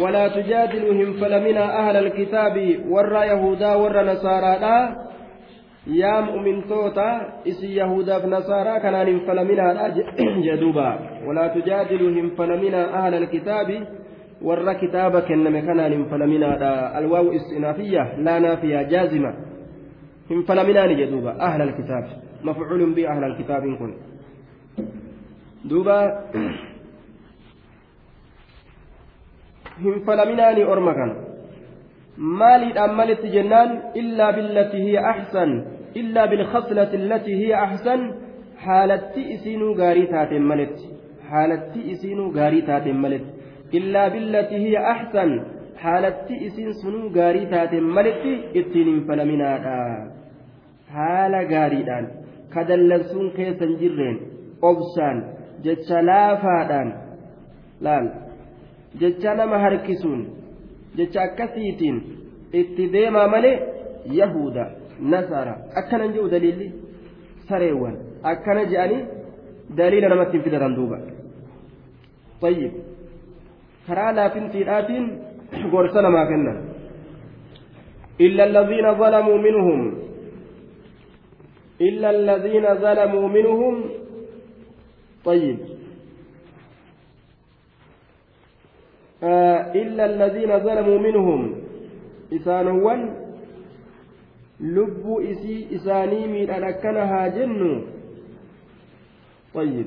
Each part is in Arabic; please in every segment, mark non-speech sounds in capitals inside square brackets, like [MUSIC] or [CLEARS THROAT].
ولا تجادلوا فلمنا أهل الكتاب ور يهودا ور نصارى لا. يا مؤمن توتا إسي يهودا في نصارى كان فلمنا [CLEARS THROAT] جدوبا. ولا تجادلوا فلمنا أهل الكتاب ور كتابك إنما كان فلمنا الواو استئنافية لا نافية جازمة. هم فلمنا جدوبا. أهل الكتاب. مفعول به أهل الكتاب كن. دوبا. [CLEARS THROAT] orma kana maaliidhaan malitti jennaan illaa billatii hiya axsan illaa bilkhaslati allatii hiya axsan haalatti isiinuu gaarii taateen maletti haalatti isiinuu gaarii taateen maletti illaa billatii hiya axsan haalatti isiin sunuu gaarii taateen maletti ittiin hin falaminaadha haala gaariidhaan kadallansuun keessan jirreen obsaan jecha laafaadhaan laal jecha nama harkisuun jecha akkasiitiin itti deemaa malee yahuda nasara akkanan jedhu daliilli sareewwan akkana je'anii daliila namatti hin fidatan duuba طيب karaa laafintiidhaatiin gorsa namaa kennan إلا الذين ظلموا منهم إلا الذين ظلموا منهم طيب إلا الذين ظلموا منهم. إسانوان لب إسي إساني من أن أكنها جن طيب.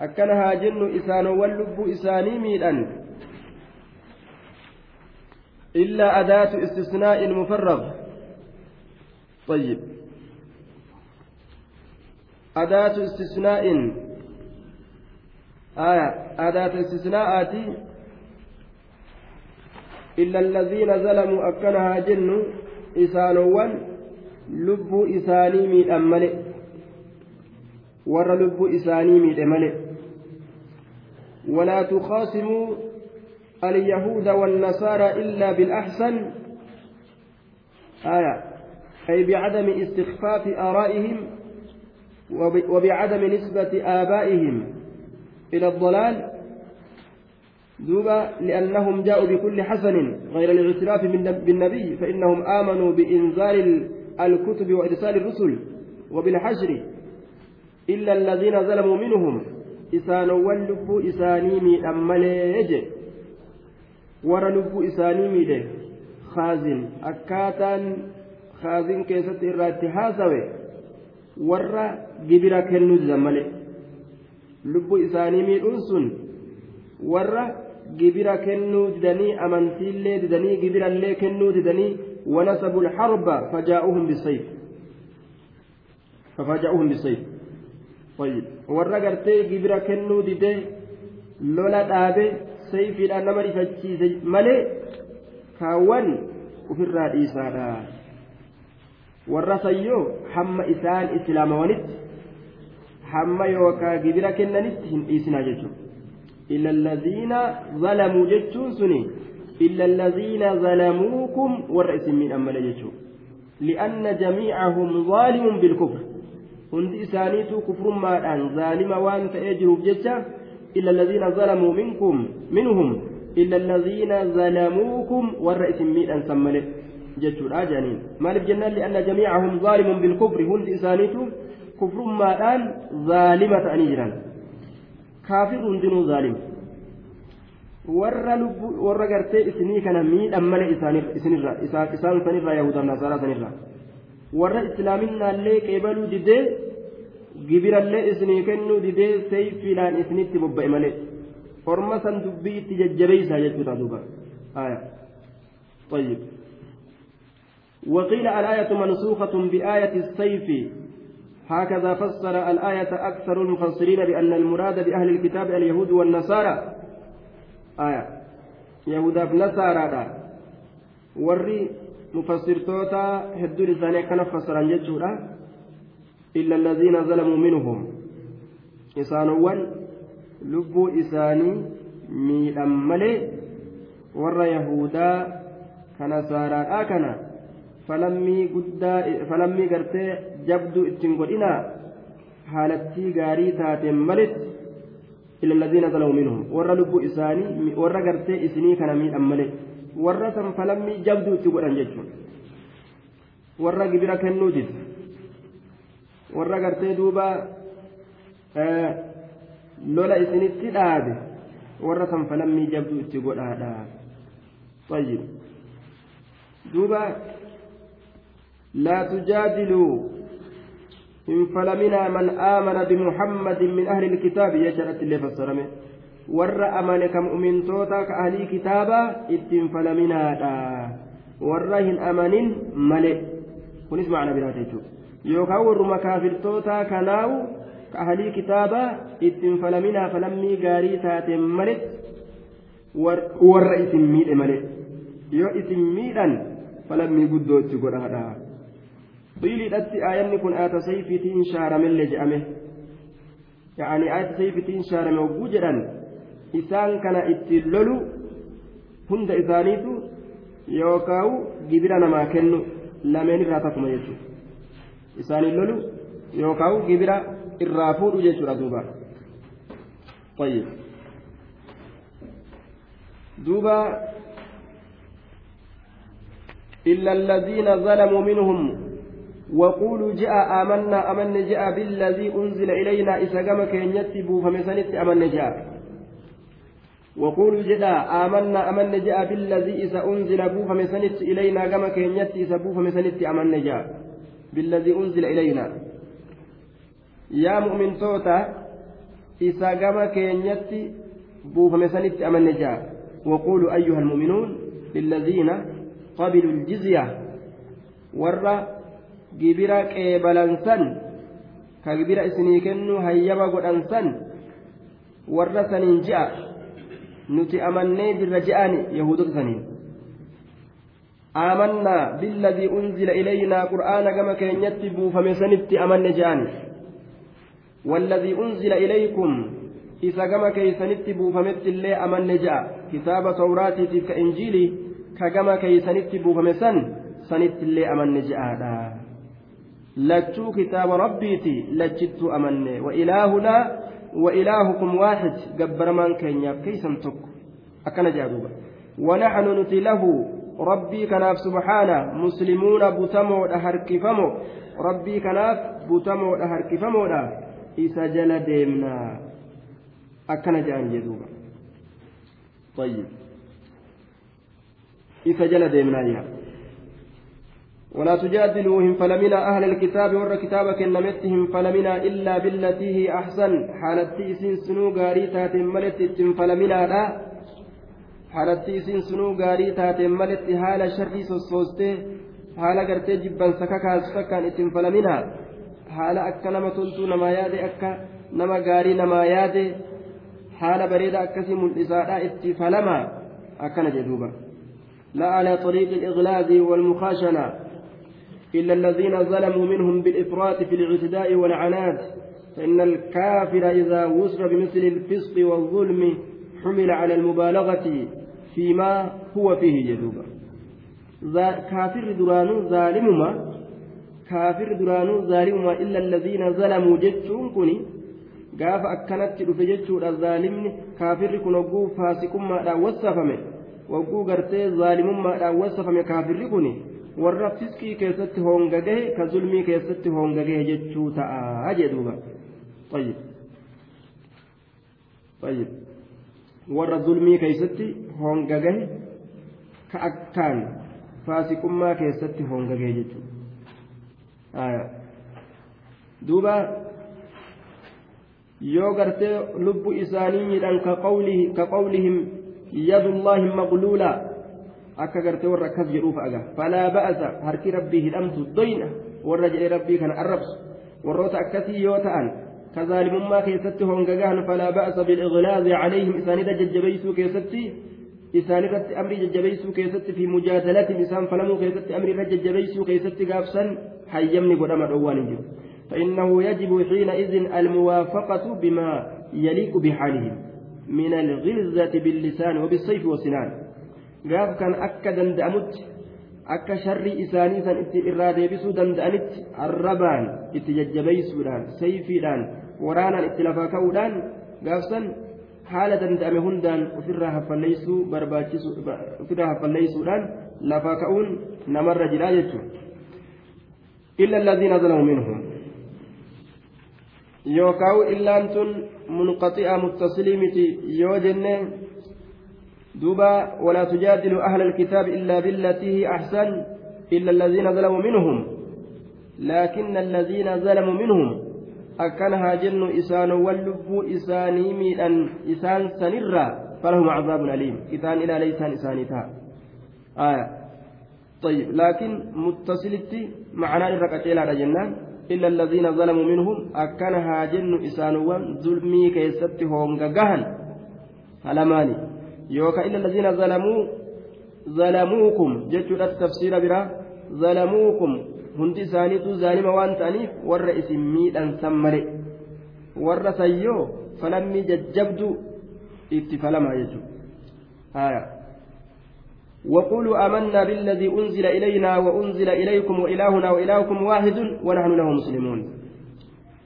أكنها جن إسانوان لب إساني من أن. إلا أداة استثناء مفرغ طيب. أداة استثناء. آية. أداة استثناءات إلا الذين ظلموا أكنها جن إسانوان لب إساني ميد أملئ ور لب إساني ميد أملئ ولا تخاصموا اليهود والنصارى إلا بالأحسن. آية. أي بعدم استخفاف آرائهم وبعدم نسبة آبائهم إلى الضلال. دوبا لأنهم جاءوا بكل حسن غير الاعتراف بالنبي فإنهم آمنوا بإنزال الكتب وإرسال الرسل وبالحشر. إلا الذين ظلموا منهم. إسان واللب إساني مي أماليج ور لب إساني مي خازن. أكاتا خازن كيست إرات هاسوي ور جبرا كنو زمالي لب إساني مي أنسن. ور gibira kennuu didanii amantiillee didanii gibirallee kennuu didanii ونسبوا الحرب فجاءوهم بالسيف ففاجأوهم بالسيف طيب warra gartee gibira kennuu didee lola dhaabe sayfiidhaan nama rifachiise malee kaawwan ofirraa dhiisaadha warra sayyoo hamma isaan islaamawanitti hamma yookaa gibira kennanitti hin dhiisinaa jechuudha إلا الذين ظلموا جتشون سني. إلا الذين ظلموكم والرئيس من أمل جتشون لأن جميعهم ظالم بالكفر. هند إسانيتو كفر ما الآن ظالم وان تأجروا بجتشا إلا الذين ظلموا منكم منهم. إلا الذين ظلموكم والرئيس من أن سمله جتشون آجانين ما الجنة لأن جميعهم ظالم بالكفر. هند إسانيتو كفر ما الآن ظالمة أنيجران kaafir hundinuu zaalim warra lubbu warra gartee isinii kana miidhan malee isinirra isaan sanirraa yahudan nasaaraa sanirraa warra islaaminaallee qeebaluu didee gibirallee isinii kennuu didee seeyfiidhaan isinitti bobba'e malee orma san dubbii itti jajjabeeysaa jechuudha duuba aya طيب وقيل الآية منسوخة بآية السيف هكذا فسر الآية أكثر المفسرين بأن المراد بأهل الكتاب اليهود والنصارى آية yahudaaf nasaaraadha warri mufassirtoota hedduun isaanii akkana fassaran jechuudha illa allaziina zalamuu minhum isaanowwan lubbuu isaanii miidhan malee warra yahudaa kana saaraadhaa kana falammii guddaa falammii gartee jabduu ittiin godhinaa haalattii gaarii taateen malitti ila allaziina zalamu minhum. Warra lubbuu isaanii warra gartee isinii kana miidhan malee warra san falammii jabduu itti godhan jechuudha warra gibira kennuutif warra gartee duuba e, lola isinitti dhaabe. Warra san falammii jabduu itti godhaadha duuba لا تجادلوا إن فلمنا من آمن بمحمد من أهل الكتاب يجرت اللي فسرمه warra amane ka mu'mintoota ka ahlii kitaabaa ittiin falaminaadha warra hin amanin male kunis macna biraata jechuudha yookaan warruma kaafirtoota kanaawu ka ahlii kitaabaa ittiin falaminaa falammii gaarii taateen male warra isin miidhe male yoo isin miidhan falammii guddoo itti godhaadha qiiliidhatti aayanni kun aata sayfiitiin shaaramelle jedhame yaa'anii aata sayfiitiin shaarame hogguu jedhan isaan kana ittiin lolu hunda isaaniitu yookaan gibira namaa kennu lameen irraa takkuma jechuudha isaaniin lolu yookaan gibira irraa fuudhu jechuudha duuba طيب دوبا إلا الذين ظلموا منهم وقولوا جاء آمنا أمن جاء بالذي أنزل إلينا إذا قام كينيتي بوفمسنت أمن جاء. وقولوا جدا آمنا أمن جاء بالذي إذا أنزل بوفمسنت إلينا قام كينيتي إذا بوفمسنت أمن جاء. بالذي أنزل إلينا. يا مؤمن توتا قام كينيتي بوفمسنت أمن جاء. وقولوا أيها المؤمنون للذين قبلوا الجزية ورّا gibira qeebalansan ka gibira isinii kennu hayyama godhansan warra saniin ji'a nuti amannee jirra je'ani yahudota saniin aamannaa billadii unzila ilaynaa qur'aana gama keenyatti buufame sanitti amanne je'ani والذي أنزل إليكم إذا كما كيسنت بوفمت الله أمن جاء كتاب توراتي تلك إنجيلي كما كيسنت بوفمسن سنت الله أمن kitaaba rabbiiti lachittuu amanne wa ilaahunaa wa ilaahukum waaxid gabbaramaan keenyaaf keeysan tokko akkana jaa duuba wanaxnu nuti lahu rabbii kanaaf subhaana muslimuuna butamoodha harkifamo rabbii kanaaf butamoodha harkifamoodha isa jala deemnaa akkana jaan jee duuba طيب isa jala deemnaa yaa ولا تجادلوهم فلمنا أهل الكتاب ور كتابك نمتهم فلمنا إلا بالتي هي أحسن. حالتي إسين سنو غاري تاتم ملت فلمنا لا. حالتي إسين سنو غاري تاتم ملت حال شري سوسوستي حال قرتي جبا سكاكا سكاكا إتم فلمنا. حال أكا نما تلتو نما يادي أكا نما غاري نما يادي. حال بريدة أكسي ملئساء إتي فلما. أكا نجدوبا. لا على طريق الإغلاظ والمخاشنة. إلا الذين ظلموا منهم بالإفراط في الاعتداء والعناد فإن الكافر إذا وصف بمثل الفسق والظلم حمل على المبالغة فيما هو فيه جدوبا كافر درانو ظالمما كافر درانو ظالمما إلا الذين ظلموا جتشون كني أكنت رفجتشون الظالمن كافر كن وقو فاسقما لا وصفمه وقو قرتي ظالمما لا وصفمه كافر كني warra fiskii keessatti hongagahe ka zulmii keessatti hongagahe jechuu ta'a jedhuuba طيب طيب warra zulmii keessatti hongagahe ka akkaan faasiqummaa keessatti hongagahe jechuudha duuba yoo gartee lubbu isaanii miidhan ka qawlihim yadullaahi maqluulaa akka gartee warra akkas jedhuuf aga falaa ba'asa harki rabbii hidhamtu doyna warra jedhee rabbii kana arrabsu warroota akkasii yoo ta'an ka zaalimummaa keessatti hongagahan falaa ba'asa bil'iglaazi calayhim isaanida jajjabeeysuu keessatti isaan irratti amrii jajjabeessuu keessatti fi mujaadalatiin isaan falamuu keessatti amrii irra jajjabeessuu keessatti gaafsan hayyamni godhama dhoowwaan hin jiru فإنه يجب حينئذ الموافقة بما يليق بحالهم من الغلظة باللسان وبالسيف والسنان قاف كان أكا دندأمت أكا شر إساني سن إرى ديبسو دندأنت الربان إتججبيسودان سيفيدان ورانا إتلافاكودان قاف سن haala danda'ame hundaan ofirraa haffalleessuu barbaachisu ofirraa haffalleessuudhaan lafaa ka'uun namarra jira jechuudha illa allaziina zalamu minhum yookaan illaan tun munqaxi'a muttasilii miti yoo duuba walaa tujaadilu ahla alkitaabi illaa billatii hi ahsan illa allaziina zalamu minhum لكن الذين ظلموا منهم jennu isaanowwan lubbuu isaanii miidhan isaan sanirraa falahum cazaabun aliim isaan ilaala isaan isaanii ta'a aya طيب لكن متصلتي معناه الرقتيلا جنان إلا الذين ظلموا منهم أكن هاجن إسانوان ظلمي كيست هم جهن هلماني يوكا إلا الذين ظلموا ظلموكم جت التفسير برا ظلموكم isaaniitu zaalima waan ta'aniif warra isin miidhan san male. Warra sayyoo falammii jajjabdu itti falamaa jechuudha. وقولوا آمنا بالذي أنزل إلينا وأنزل إليكم وإلهنا وإلهكم واحد ونحن له مسلمون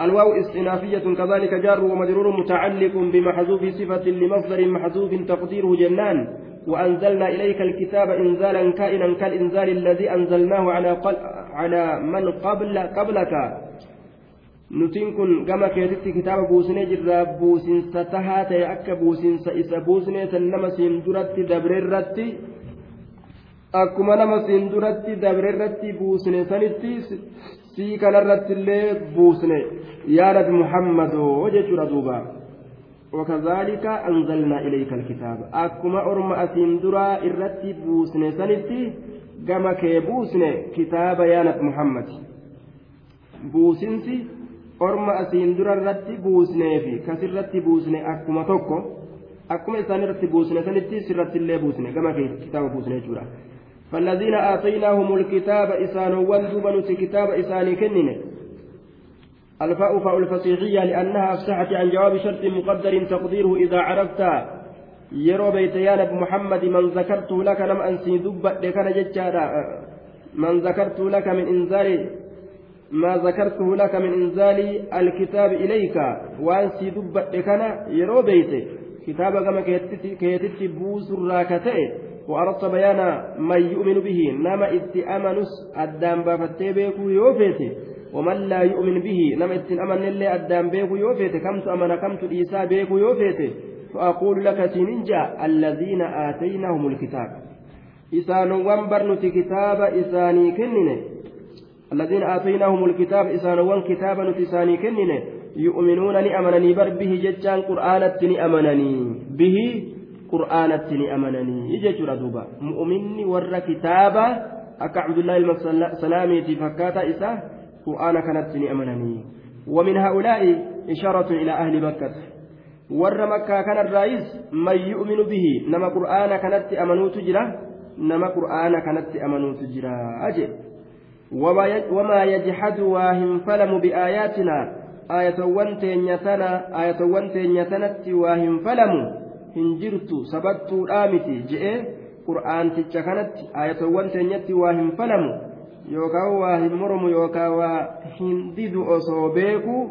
الواو استنافية كذلك جار ومجرور متعلق بمحذوف صفة لمصدر محذوف تقديره جنان وأنزلنا إليك الكتاب إنزالا كائنا كالإنزال الذي أنزلناه على على من قبل قبلك buusinee jirraa buusinsa tahaa ta'e akka buusinsa isa buusnee san nama siin duratti dabreerratti akkuma nama siin duratti dabreerratti buusne sanitti sii kanarratti illee buusne yaa nabi muhammadoo jechuudha duuba. Wakazaalika anzalnaa ilayka alkitaaba akkuma orma asiin duraa irratti buusne sanitti gama kee buusne kitaaba yaa nabi muhammad. Buusinsi orma asiin dura irratti buusneefi kasirratti buusne akkuma tokko akkuma isaan irratti buusne sanitti sirratti illee buusne gama kee kitaaba buusne jechuudha. فالذين آتيناهم الكتاب إسان وندوب نسي كتاب إساني كنن الفاء فاء الفصيحية لأنها أفسحت عن جواب شرط مقدر تقديره إذا عرفت. يرو بيتيان محمد من ذكرت لك لم أنسي دبت لك من ذكرت لك من إنزال ما ذكرته لك من إنزال الكتاب إليك. وأن سيدبت كان يرو بيته كتاب كما كيتت بوس الراكتئ وأردت بيان من يؤمن به نما إت أمنس الدام بافتي بيكو يوفيته ومن لا يؤمن به نما إت أمن اللي الدام بيكو يوفيته كم تأمن كم تليسا بيكو يوفيته فأقول لك تنجا الذين آتيناهم الكتاب. إسان وانبرنت كتاب إساني كننه الذين آتيناهم الكتاب إسانوان كتابا نتساني يؤمنون نأمنني بر به ججان قرآنة نأمنني به. قرآنة نأمنني يجي دوبا مؤمني ور كتابا أكا عبد الله المسلامي فكاتا إسا قرآن كانت نأمنني ومن هؤلاء إشارة إلى أهل مكة ور مكة كان الرئيس من يؤمن به نما قرآن كانت أمنوا تجرى نما قرآن كانت أمنوا تجرى أجل وما يجحد واهم فلم بآياتنا آية وانتين يتنا آية وانتين يتنت واهم فلم هنجرت سبت آمتي جئ قرآن تجكنت آية وانتين يت واهم فلم yookaan waa hin mormu yookaan waa hin didu osoo beeku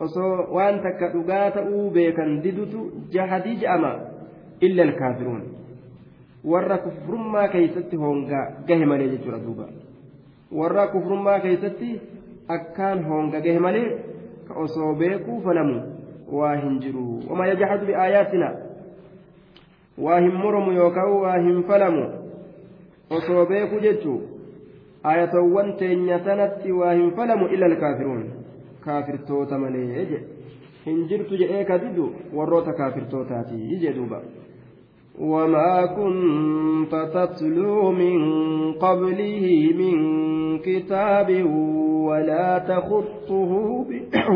osoo waan takka dhugaa ta'uu beekan didutu jahadii je'ama illa alkaafiruun warra kufrummaa keeysatti hongaa gahe malee jechuudha duuba warra kufrummaa keessatti akkaan hongagahe malee ka osoo beekuu falamu waa hin jiru wamaa yajhadu biaayaatina waa hin moromu yookaan waa hin falamu osoo beeku jechuu ayatawwan teenya sanatti waa hin falamu ila alkaafiruun kaafirtoota malee hin jirtu jedhee ka didu warroota kaafirtootaati jee duuba وما كنت تتلو من قبله من كتاب ولا تخطه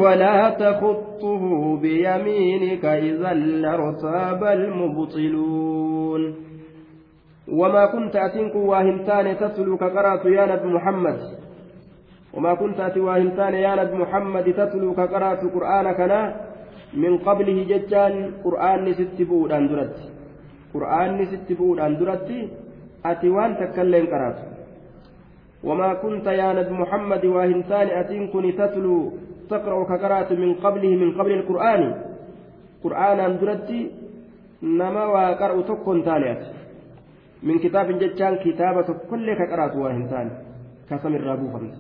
ولا تخطه بيمينك إذا لارتاب المبطلون. وما كنت أتنك واهمتان تتلو كقرات يا نبي محمد. وما كنت أتي واهمتان يا نبي محمد تتلو كقرات قرآنك من قبله ججان قرآن ست بودان درت. قرآن ست بودان درت أتي وان تكلم قرات وما كنت يا نبي محمد واهمتان أتنكني تتلو تقرأ كقرات من قبله من قبل القرآن. قرآنا درت نما وقرأ تكون تانيات من كتاب جتان كتابة كل كقرات واهمتان كسم الرابو فمت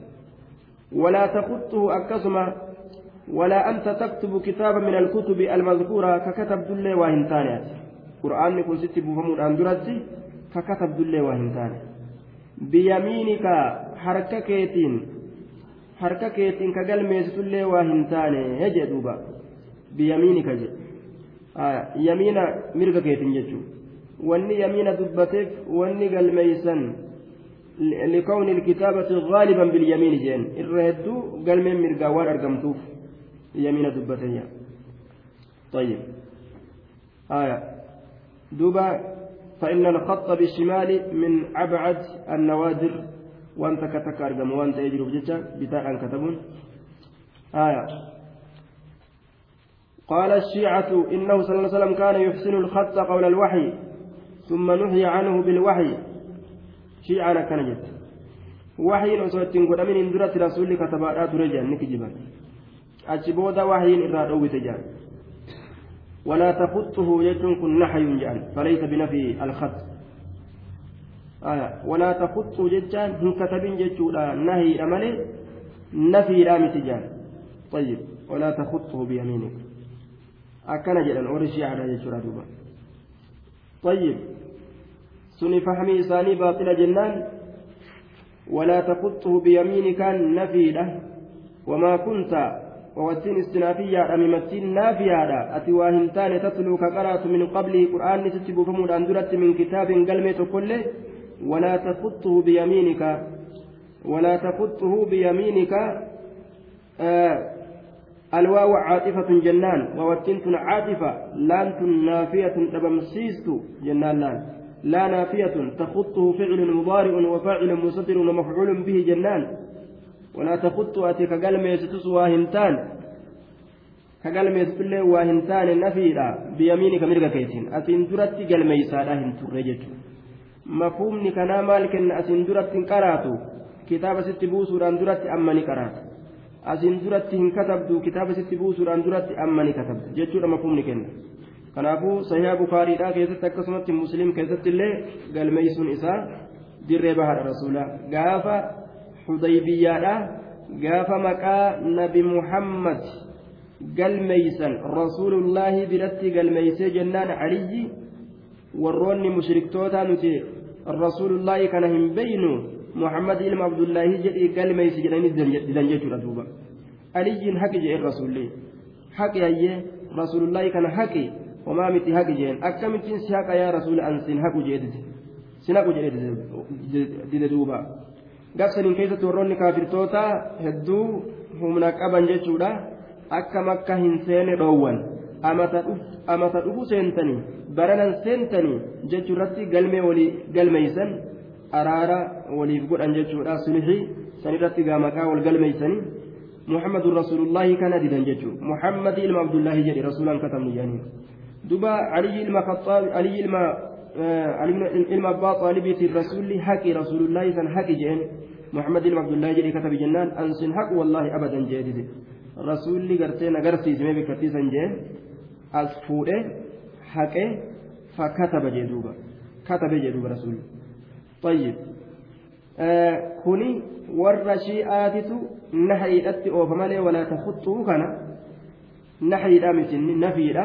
ولا تخطه أكسما. ولا أنت تكتب كتابا من الكتب المذكورة ككتب دلي واهمتانيات قرآن يكون ست بفمود أن درتي ككتب دلي واهمتان بيمينك حركة كيتين harka keetiin ka galmeessitullee waa hin taane jee duuba biyamiinika je yamiina mirga keetiin jechuudha wanni yamiina dubbateef wanni galmeeysan لكون الكتابة غالبا باليمين جين الرهدو قال من مرقاوان أرقمتوف يمين دبتيا طيب آية دوبا فإن الخط بالشمال من أبعد النوادر. وأنت كتك أرقم وأنت يجرب جتا بتاء كتبون. آية. قال الشيعة إنه صلى الله عليه وسلم كان يحسن الخط قول الوحي ثم نهي عنه بالوحي. شيعان كان جت وحي وصوت قدامين إن درت رسول كتبا ترجع نكجبا أجبود وحي إراد أو تجان ولا تخطه يجن كن نحي جان فليس بنفي الخط آه. ولا تخطه ججان هم كتبين ججولا نهي أمله نفي رامي تجان طيب ولا تخطه بيمينك. أكن جلن ورشي على ججولا دوبا. طيب سني فهمي إساني باطل جنان ولا تخطه بيمينك نفيدة وما كنت ووتين استنافية أميمتين نافية أتي واهمتان تتلو كقرأت من قبله قرآن تتبو فمود أندرت من كتاب قلمة كله ولا تخطه بيمينك. ولا تخطه بيمينك. آه الواو عاطفة جنان. ووتنت عاطفة. لانت نافية تبمسيست جنان لأن. لا نافية تخطه فعل مضارع وفاعل مصدر ومفعول به جنان. walaa takuttu ati ka galmeessitus waa hin taane ka galmeessitullee waa hin taane nafiidha biyamiini ka mirga keessin? Asiin duratti galmeeysaadha hin turre jechuudha. Mafuumni kanaa maal kenna? Asiin duratti hin qaraatu. Kitaaba sitti buusuudhaan duratti amma ni qaraata asiin duratti katabdu. Kitaaba sitti mafuumni kenna. Kanaafuu sahihaa bukaariidhaa keessatti akkasumatti musliim keessatti illee galmeeysuun isaa dirree bahadha rasuulaa. Gaafa. Xudaybiyyaadha gaafa maqaa nabi muhammad galmeeysan rasuulullaahi biratti galmeeysee jennaan caliyyi warroonni mushriktootaa nuti rasuulullaahi kana hin beynu muhammad ilma abdullaahi jedhii galmeeysi jedhanii didan jechuudha duuba aliyyiin haqi jedhen rasuulli haqi hayyee rasuulullaahi kana haqi homaa miti haqi jeen akkamittiin si haqa yaa rasuula an sin haqu jedhe sin haqu jedhe dide duuba gabsaniin keessatti warroonni kaafirtoota hedduu humna qaban jechuudha akka makka hin seene dhoowwan amata dhufu seentanii baranan seentanii jechuu irratti galmee walii galmeeysan araara waliif godhan jechuudha sulhii san irratti gaa maqaa wal galmeeysanii محمد رسول الله كان ديدا جدو محمد إلما عبد الله جدي رسولا كتم يعني دبا أبا طالب الرسول حكي رسول الله سن حكي جين محمد إلما عبد الله جدي كتب جنان. أنسن حق والله أبدا جديد رسول لي قرتين قرتي سمي بكتي سنجين أسفوره حكي فكتب جدوبا. كتب جدوبا رسول طيب. آه كوني warra shi'aatitu nahayiidhatti oofa malee walaa tafuxxuu kana nahayiidha miti nafiidha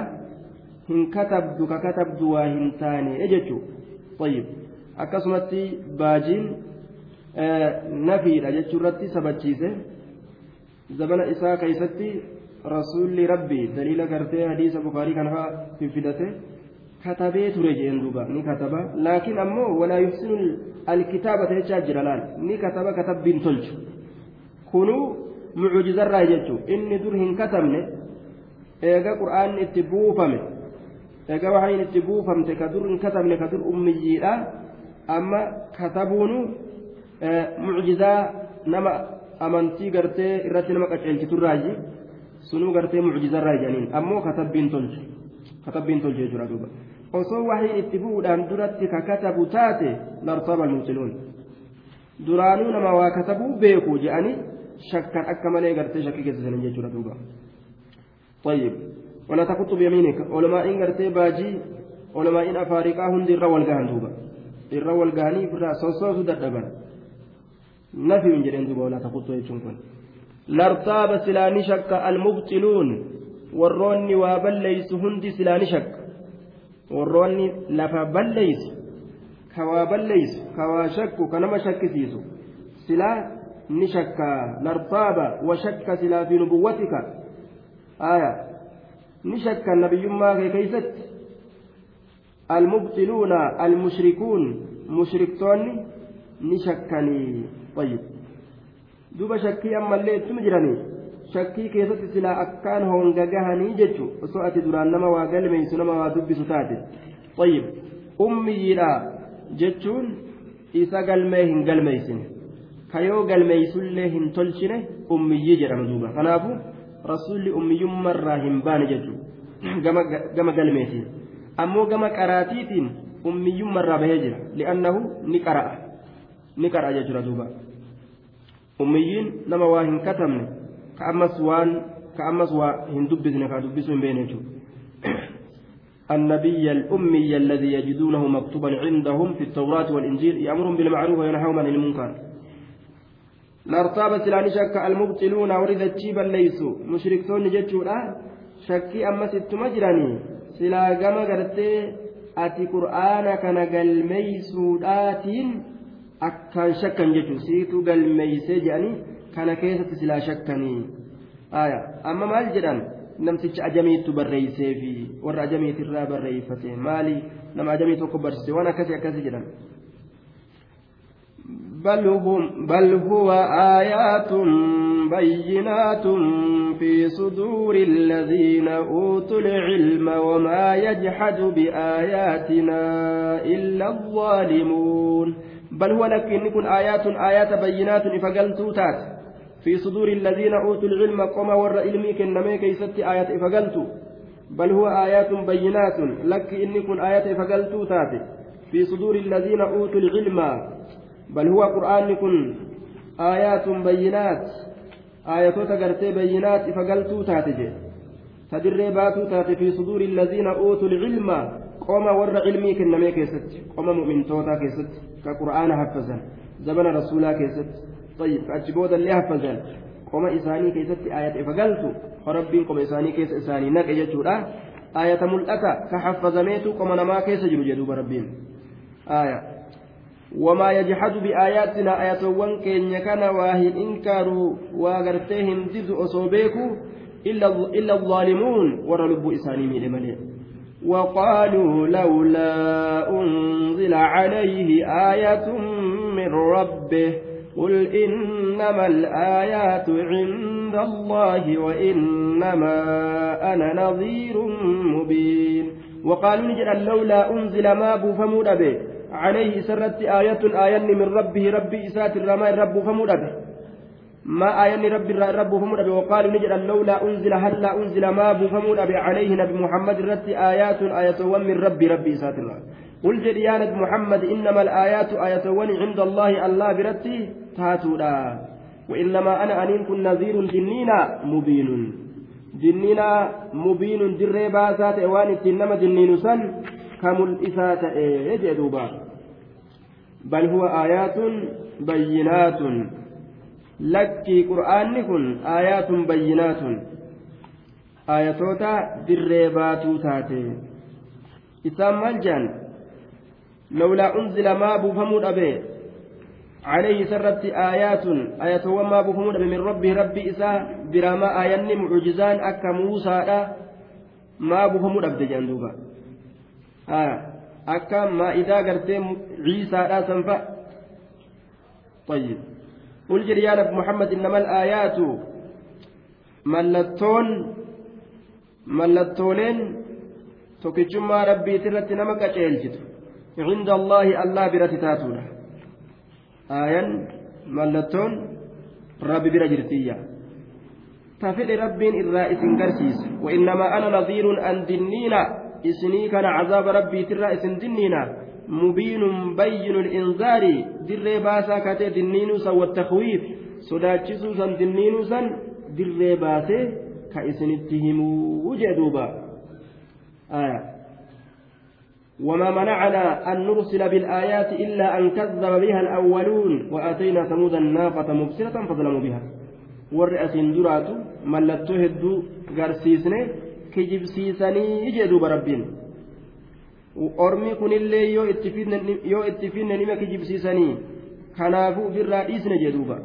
hin katabdu ka katabdu waa hin taane jechuu طيب akkasumatti baajiin nafiidha jechuurratti sabachiise zabana isaa keessatti rasuulli rabbii daliila gartee hadiisa bukaarii kana fa'aa fiffidate katabee ture jeen duuba ni kataba laakiin ammoo walaa yuhsinu alkitaabata jechaa jira laal ni kataba katabbiin tolchu kunuu mucujizarraa jechuu inni dur hin katabne eega qur'aanni itti buufame eega waxayin itti buufamte ka dur hin katabne ka dur ummiyyiidha amma katabuunu mucjizaa nama amantii gartee irratti nama qaceelchiturraayi sunuu gartee mucjizarraa jedhaniin ammoo katabbiin tolchu katabbiin tolchu jechuudha duuba osoo waxiin itti bu'uudhaan duratti ka katabu taate lartaba almuutiluun duraanuu nama waa katabuu beeku jedhanii shakkan akka malee gartee shakkii keessisan jechuudha duuba طيب ولا تخط بيمينك علماء غرتي باجي علماء افارقا هند الرا والغان دوبا الرا والغاني برا سوسو ددبن نفي من جدين دوبا ولا تخط يجون لارتاب سلاني شك المبطلون warroonni waa balleeysu hundi silaa ni shakka warroonni lafa balleeysu ka waa balleeysu ka waa shakku ka nama shakkisiisu silaa ni shakka lartaaba ni shakkan nabiyyummaa kee keeysatti. Almubtiluuna almushrikuun mushriktoonni ni shakkanii ayyib duba shakkii ammallee ittuma jiranii? Shakkii keessatti silaa akkaan honga gahanii jechu osoo ati duraan nama waa galmeeysu nama waa dubbisu taate. Ayyib ummiyyiidha jechuun isa galmee hin galmeeysine kayoo galmeeysullee hin tolchine ummiyyi jedhama duuba. Rasuulli ummiyyummarraa hin baane jechuudha gama galmeetiin ammoo gama qaraatiitiin ummiyyummarraa bahee jira li'annahu ni qara'a ni qara'a jechuudha duuba ummiyyiin nama waa hin katabne. كأمس وان كأمس وهن دبسنا كدبسوا بين النبي الأمي الذي يجدونه مكتوبا عندهم في التوراة والإنجيل يأمرهم بالمعروف وينهاهم عن المنكر lartaaba silaanii shakka almubxiluuna warri dachii balleeysu mushriktoonni jechuudha shakkii ammas ittuma jiranii silaa gama gartee ati qur'aana kana galmeeysuudhaatiin akkaan shakkan jechuun siitu galmeeysee jedhanii kana keessatti silaa shakkanii. Amma maal jedhan? Namticha ajamiitu barreeysee fi warra ajamiitirraa barreeffate? Maali? Nama ajamii tokko barsiise waan akkasii akkasii jedhan. بل, هم بل هو آيات بينات في صدور الذين أوتوا العلم وما يجحد بآياتنا إلا الظالمون. بل هو لكن يكون آيات آيات بينات إفقلتو تات. في صدور الذين أوتوا العلم قم ور علمي كنمي كيست آيات إفقلتو بل هو آيات بينات. لك إن كن آيات إفقلتو تات. في صدور الذين أوتوا العلم بل هو قرآن كن آيات بينات. آيات تقرتي بينات إفقلتو تاتجي. تدري باتو تات في صدور الذين أوتوا العلم. قوم ور علمي كنمي كيست. قوم مؤمن توتا كيست. كقرآن حفظا زمن رسولا كيست. طيب أجبود اللي حفظا قوم إساني كيست آية فقلت فربين قوم إساني كيس إساني. نك يجورا آية ملأتا. كحفظميتو قوم نما كيس جلو جدوب ربين آية. وما يجحد بآياتنا آية وانكين يكن واهن إنكاروا وغرتهم دز أصوبيكو إلا, إلا الظالمون ورلب إساني من مليء. وقالوا لولا أنزل عليه آية من ربه قل إنما الآيات عند الله وإنما أنا نظير مبين. وقالوا نجد لولا أنزل ما بوفمود به. عليه سرت آية آية من ربه ربي إسات الرماء رب فمود به ما آية رب فمود به وقالوا نجد لولا أنزل هلا أنزل ما بوفمود به عليه نبي محمد رت آيات آية من ربي ربي إسات الرماء قل جد يا نبي محمد إنما الآيات آية عند الله الله برتي تاتولا وإنما أنا أنين كن نذير جنينا مبين. جنينا مبين دري باسات وان إنما جنين سن كمل إسات إيه دوبا بل هو آيات بينات لكي قرآن كن آيات بينات آياتوتا دري باتو تاتي إسام مالجان لولا أنزل ما بفمود أبي عليه سرت آيات آيات وما بفمود أبي من ربي ربي إساء براما آيان معجزان أكا موسى ما بفمود أبي جندوبا آه أكا ما إذا قرت عيسى لا سنفأ طيب قل جريان محمد إنما الآيات ملتون ملتولين tokkichummaa rabbiiti irratti nama qaceelchitu cinda allaahi allah biratti taatuudha aayan mallattoon rabbi bira jirtiyya ta fedhe rabbiin irraa isin garsiisa wainnamaa ana nadiirun an dinniina isinii kana cazaaba rabbiitirraa isin dinniina mubiinun bayyinu linzaari dirree baasaa katee dinniinuu san wattakwiif sodaachisuu san dinniinuu san dirree baasee ka isinitti himuu jee duuba وما منعنا أن نرسل بالآيات إلا أن كذب بها الأولون وآتينا ثمود الناقة مبصرة فظلموا بها والرئة درات ملتو هدو غرسيسني kijibsiisanii jedhuuba rabbiin. Ormi kunillee yoo itti finne nima kijibsiisanii kanaafu ofirraa dhiisne jedhuuba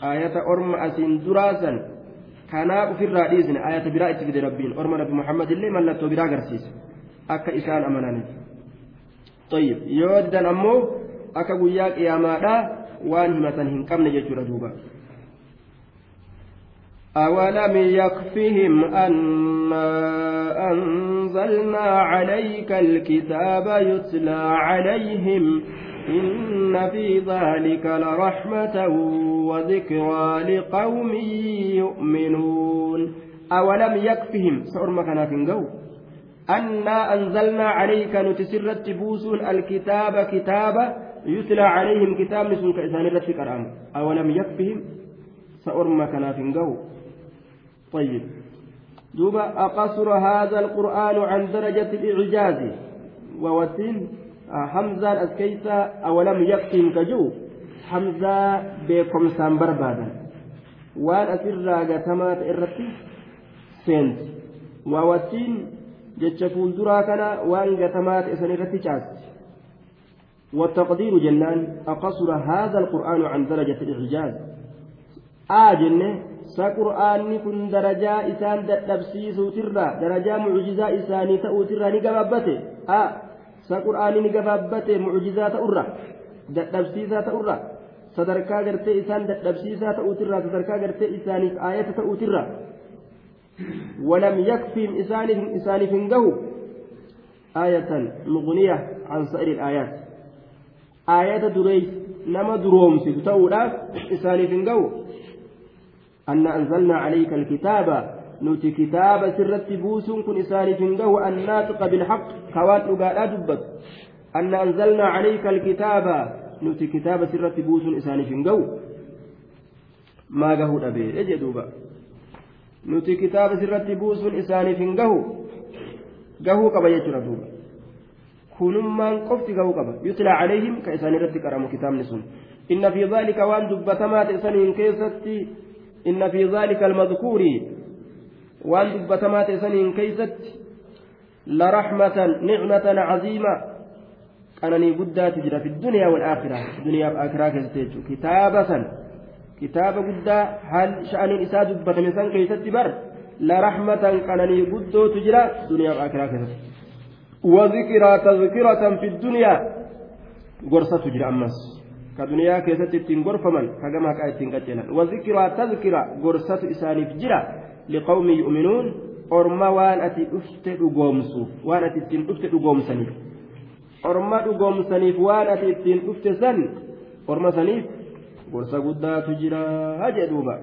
ayata orma asiin duraasan kanaa ufirraa dhiisne ayata biraa itti fide rabbiin. Orma rabbi muhammad illee mallattoo biraa agarsiisa akka isaan amananiif. Yoo didan ammoo akka guyyaa qiyaamaadha waan himatan hin qabne jechuudha duuba. أولم يكفهم أنا أنزلنا عليك الكتاب يتلى عليهم إن في ذلك لرحمة وذكرى لقوم يؤمنون أولم يكفهم سأر مكانا في أنا أنزلنا عليك نتسرت بوسون الكتاب كتابا يتلى عليهم كتاب نسون كإسان رتك أولم يكفهم سأر مكانا في طيب دوبا أقصر هذا القرآن عن درجة الإعجاز ووسين awalam yakfiim ka jiru hamzaa beekomsaan barbaadan waan asirraa gatamaa ta'e irratti seenti waawattiin jecha fuulduraa kana waan gatamaa ta'e san irratti caasti والتقدير جنان أقصر هذا القرآن عن درجة الإعجاز آجن سقرآن كن درجة إسان دبسيس ترى درجة معجزة إساني تأو ترى نقببته آه sa qur'aanii ni gabaabbate mucjizaa ta'urra dadhabsiisaa ta'urra sadarkaa gartee isaan dadhabsiisaa ta'uutirra sadarkaa gartee isaaniif aayata ta'uutirra ولم يكفهم إسانف إسانف هنجه آية مغنية عن سائر الآيات آية دريس نما دروم ستتولا إسانف هنجه أن أنزلنا عليك الكتاب nuti kitaaba sirratti buusuun kun isaaniif hin gahu annaatiqa bilhaq kawaan dhugaadhaa dubbatu anna anzalnaa calayka alkitaaba nuti kitaaba sirratti buusuun isaaniif hin gahu maa gahuu dhabee jedhuuba nuti kitaaba sirratti buusuun isaaniif hin gahu gahuu qaba jechuudha duuba kunummaan qofti gahuu qaba yutlaa calayhim ka isaan irratti qaramu kitaabni sun inna fi dhaalika waan dubbatamaa dhaalika almadkuuri waan dubbatamaa ta'e saniin keeysatti laraxmatan nicmatan caziima qananii guddaatu jira fi duniyaa walaakhira duniyaaf akiraa keessatti jechuudha kitaaba san kitaaba guddaa haal sha'aniin isaa dubbatame san keeysatti bar laraxmatan qananii guddootu jira duniyaaf akiraa keessatti وذكرى تذكرة في الدنيا قرصة جرى أمس كدنيا كيست التين قرفمن كما كايتين قتلا وذكرى تذكرة قرصة إساني في جرى liqawmi yu'minuun orma waan ati dhufte dhugoomsuuf waan ati ittiin dhufte dhugoomsaniif orma dhugoomsaniif waan ati ittiin dhufte san orma saniif gorsa guddaatu jira jedhuuba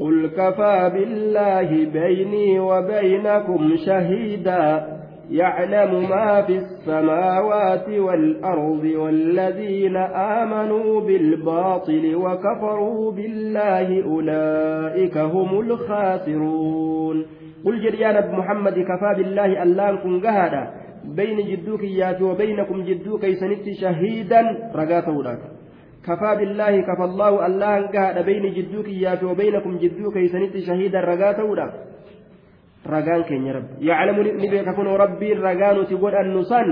قل كفى بالله بيني وبينكم شهيدا يعلم ما في السماوات والأرض والذين آمنوا بالباطل وكفروا بالله أولئك هم الخاسرون. قل جريان محمد كفى بالله ألان كن جهدا بين جدوك يات وبينكم جدوك يسنت شهيدا. رقاته كفى بالله كفى الله ألان جهدا بين جدوك يات وبينكم جدوك يسنت شهيدا. رقاته ragaan keenya rabbi. Yaclamu ni beeka kunoo rabbiin ragaa nuti godhannu san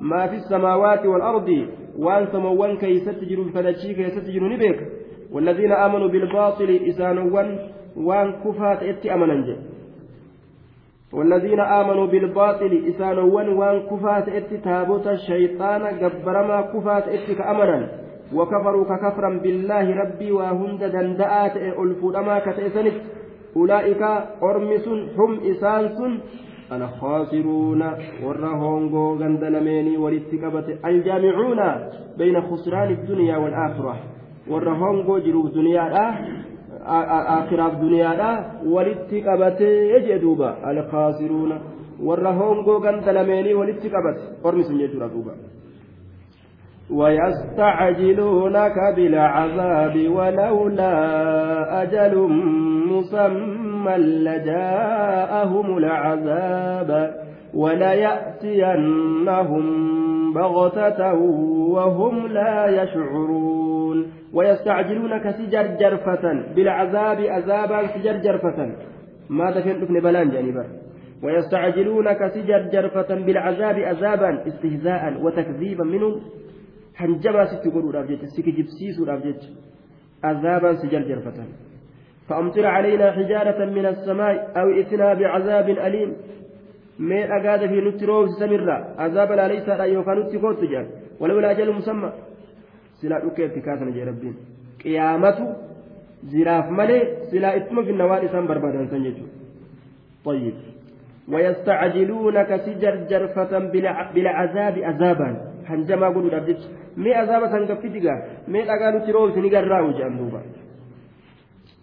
maa fi samaawaati waalardi waan samawwan keeysatti jiru fadachii keessatti jiru ni beeka. والذين آمنوا بالباطل إسانوان وان كفات إتي أمنا والذين آمنوا بالباطل إسانوان وان كفات إتي تابوت الشيطان قبرما كفات إتي كأمنا وكفروا ككفرا بالله ربي وهند دندآت ألفودما كتئسنت أولئك أرمس هم إسانس الخاسرون والرهونغو غندلميني ولتكبت الجامعون بين خسران الدنيا والآخرة. والرهونغو جروف دنيا آخرة دنيا ولتكبت يجدوبا الخاسرون والرهونغو غندلميني ولتكبت أرمس يجرى دوبا. ويستعجلونك بالعذاب ولولا أجل مسمى لجاءهم العذاب وليأتينهم بغتة وهم لا يشعرون. ويستعجلونك سجر جرفة بالعذاب عذابا سجر جرفة ماذا في ابن بلان جانبا ويستعجلونك سجر جرفة بالعذاب عذابا استهزاء وتكذيبا منهم. Hanjabaa sitti godhuudhaaf jecha si kijibsiisuudhaaf jecha azaabaan si jarjarfatan فأمطر علينا حجارة من السماء أو ائتنا بعذاب أليم dhagaada fi nutti roobsi samirraa azaaba laaleysaadha yookaan nutti kootu jedhan walawala ajalu musamma silaa dhukkeetti kaasan jee rabbiin qiyaamatu jiraaf malee silaa ittuma finna waan isaan barbaadan san jechuudha طيب ويستعجلونك سجر جرفة بالعذاب عذابا hanjamaa godhuudhaaf jecha mee azaaba san gaffitigaa mee dhagaa nutti roobsi ni garraa'u jedhan duuba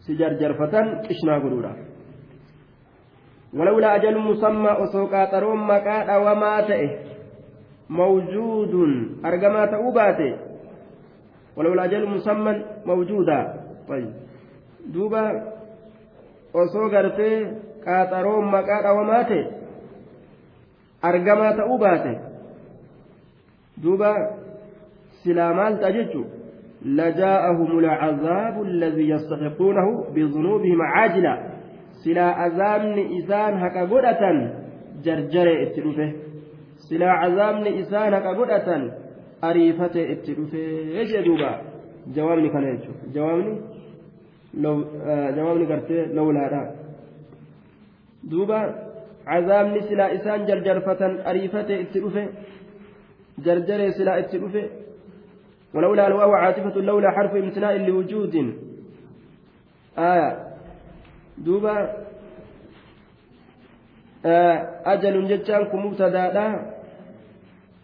si jarjarfatan qishnaa godhuudhaaf ولولا أجل مسمى أسوكا تروم مكا وما تئه موجود أرجما تأوباته ولولا أجل مسمى موجودا طيب دوبا osoo gartee qaaxaroon maqaa dhawamaate argamaa ta'uu baate دوبا سلا مال تججو لجاءهم العذاب الذي يستحقونه بذنوبهم عاجلا سلا أزامن إسان هكا قدة جرجر اتلوفه سلا عذابن إسان هكا قدة أريفة اتلوفه يجي دوبا جوابني كان يجو جوابني لو آه جوابني قرتي لولا لا دوبا عذابني سلا إسان جرجرفة أريفة اتلوفه جرجر سلا اتلوفه ولولا الواو عاطفة لولا حرف امتناء لوجود. آية. دوبا. آه أجل جتان كن مبتدا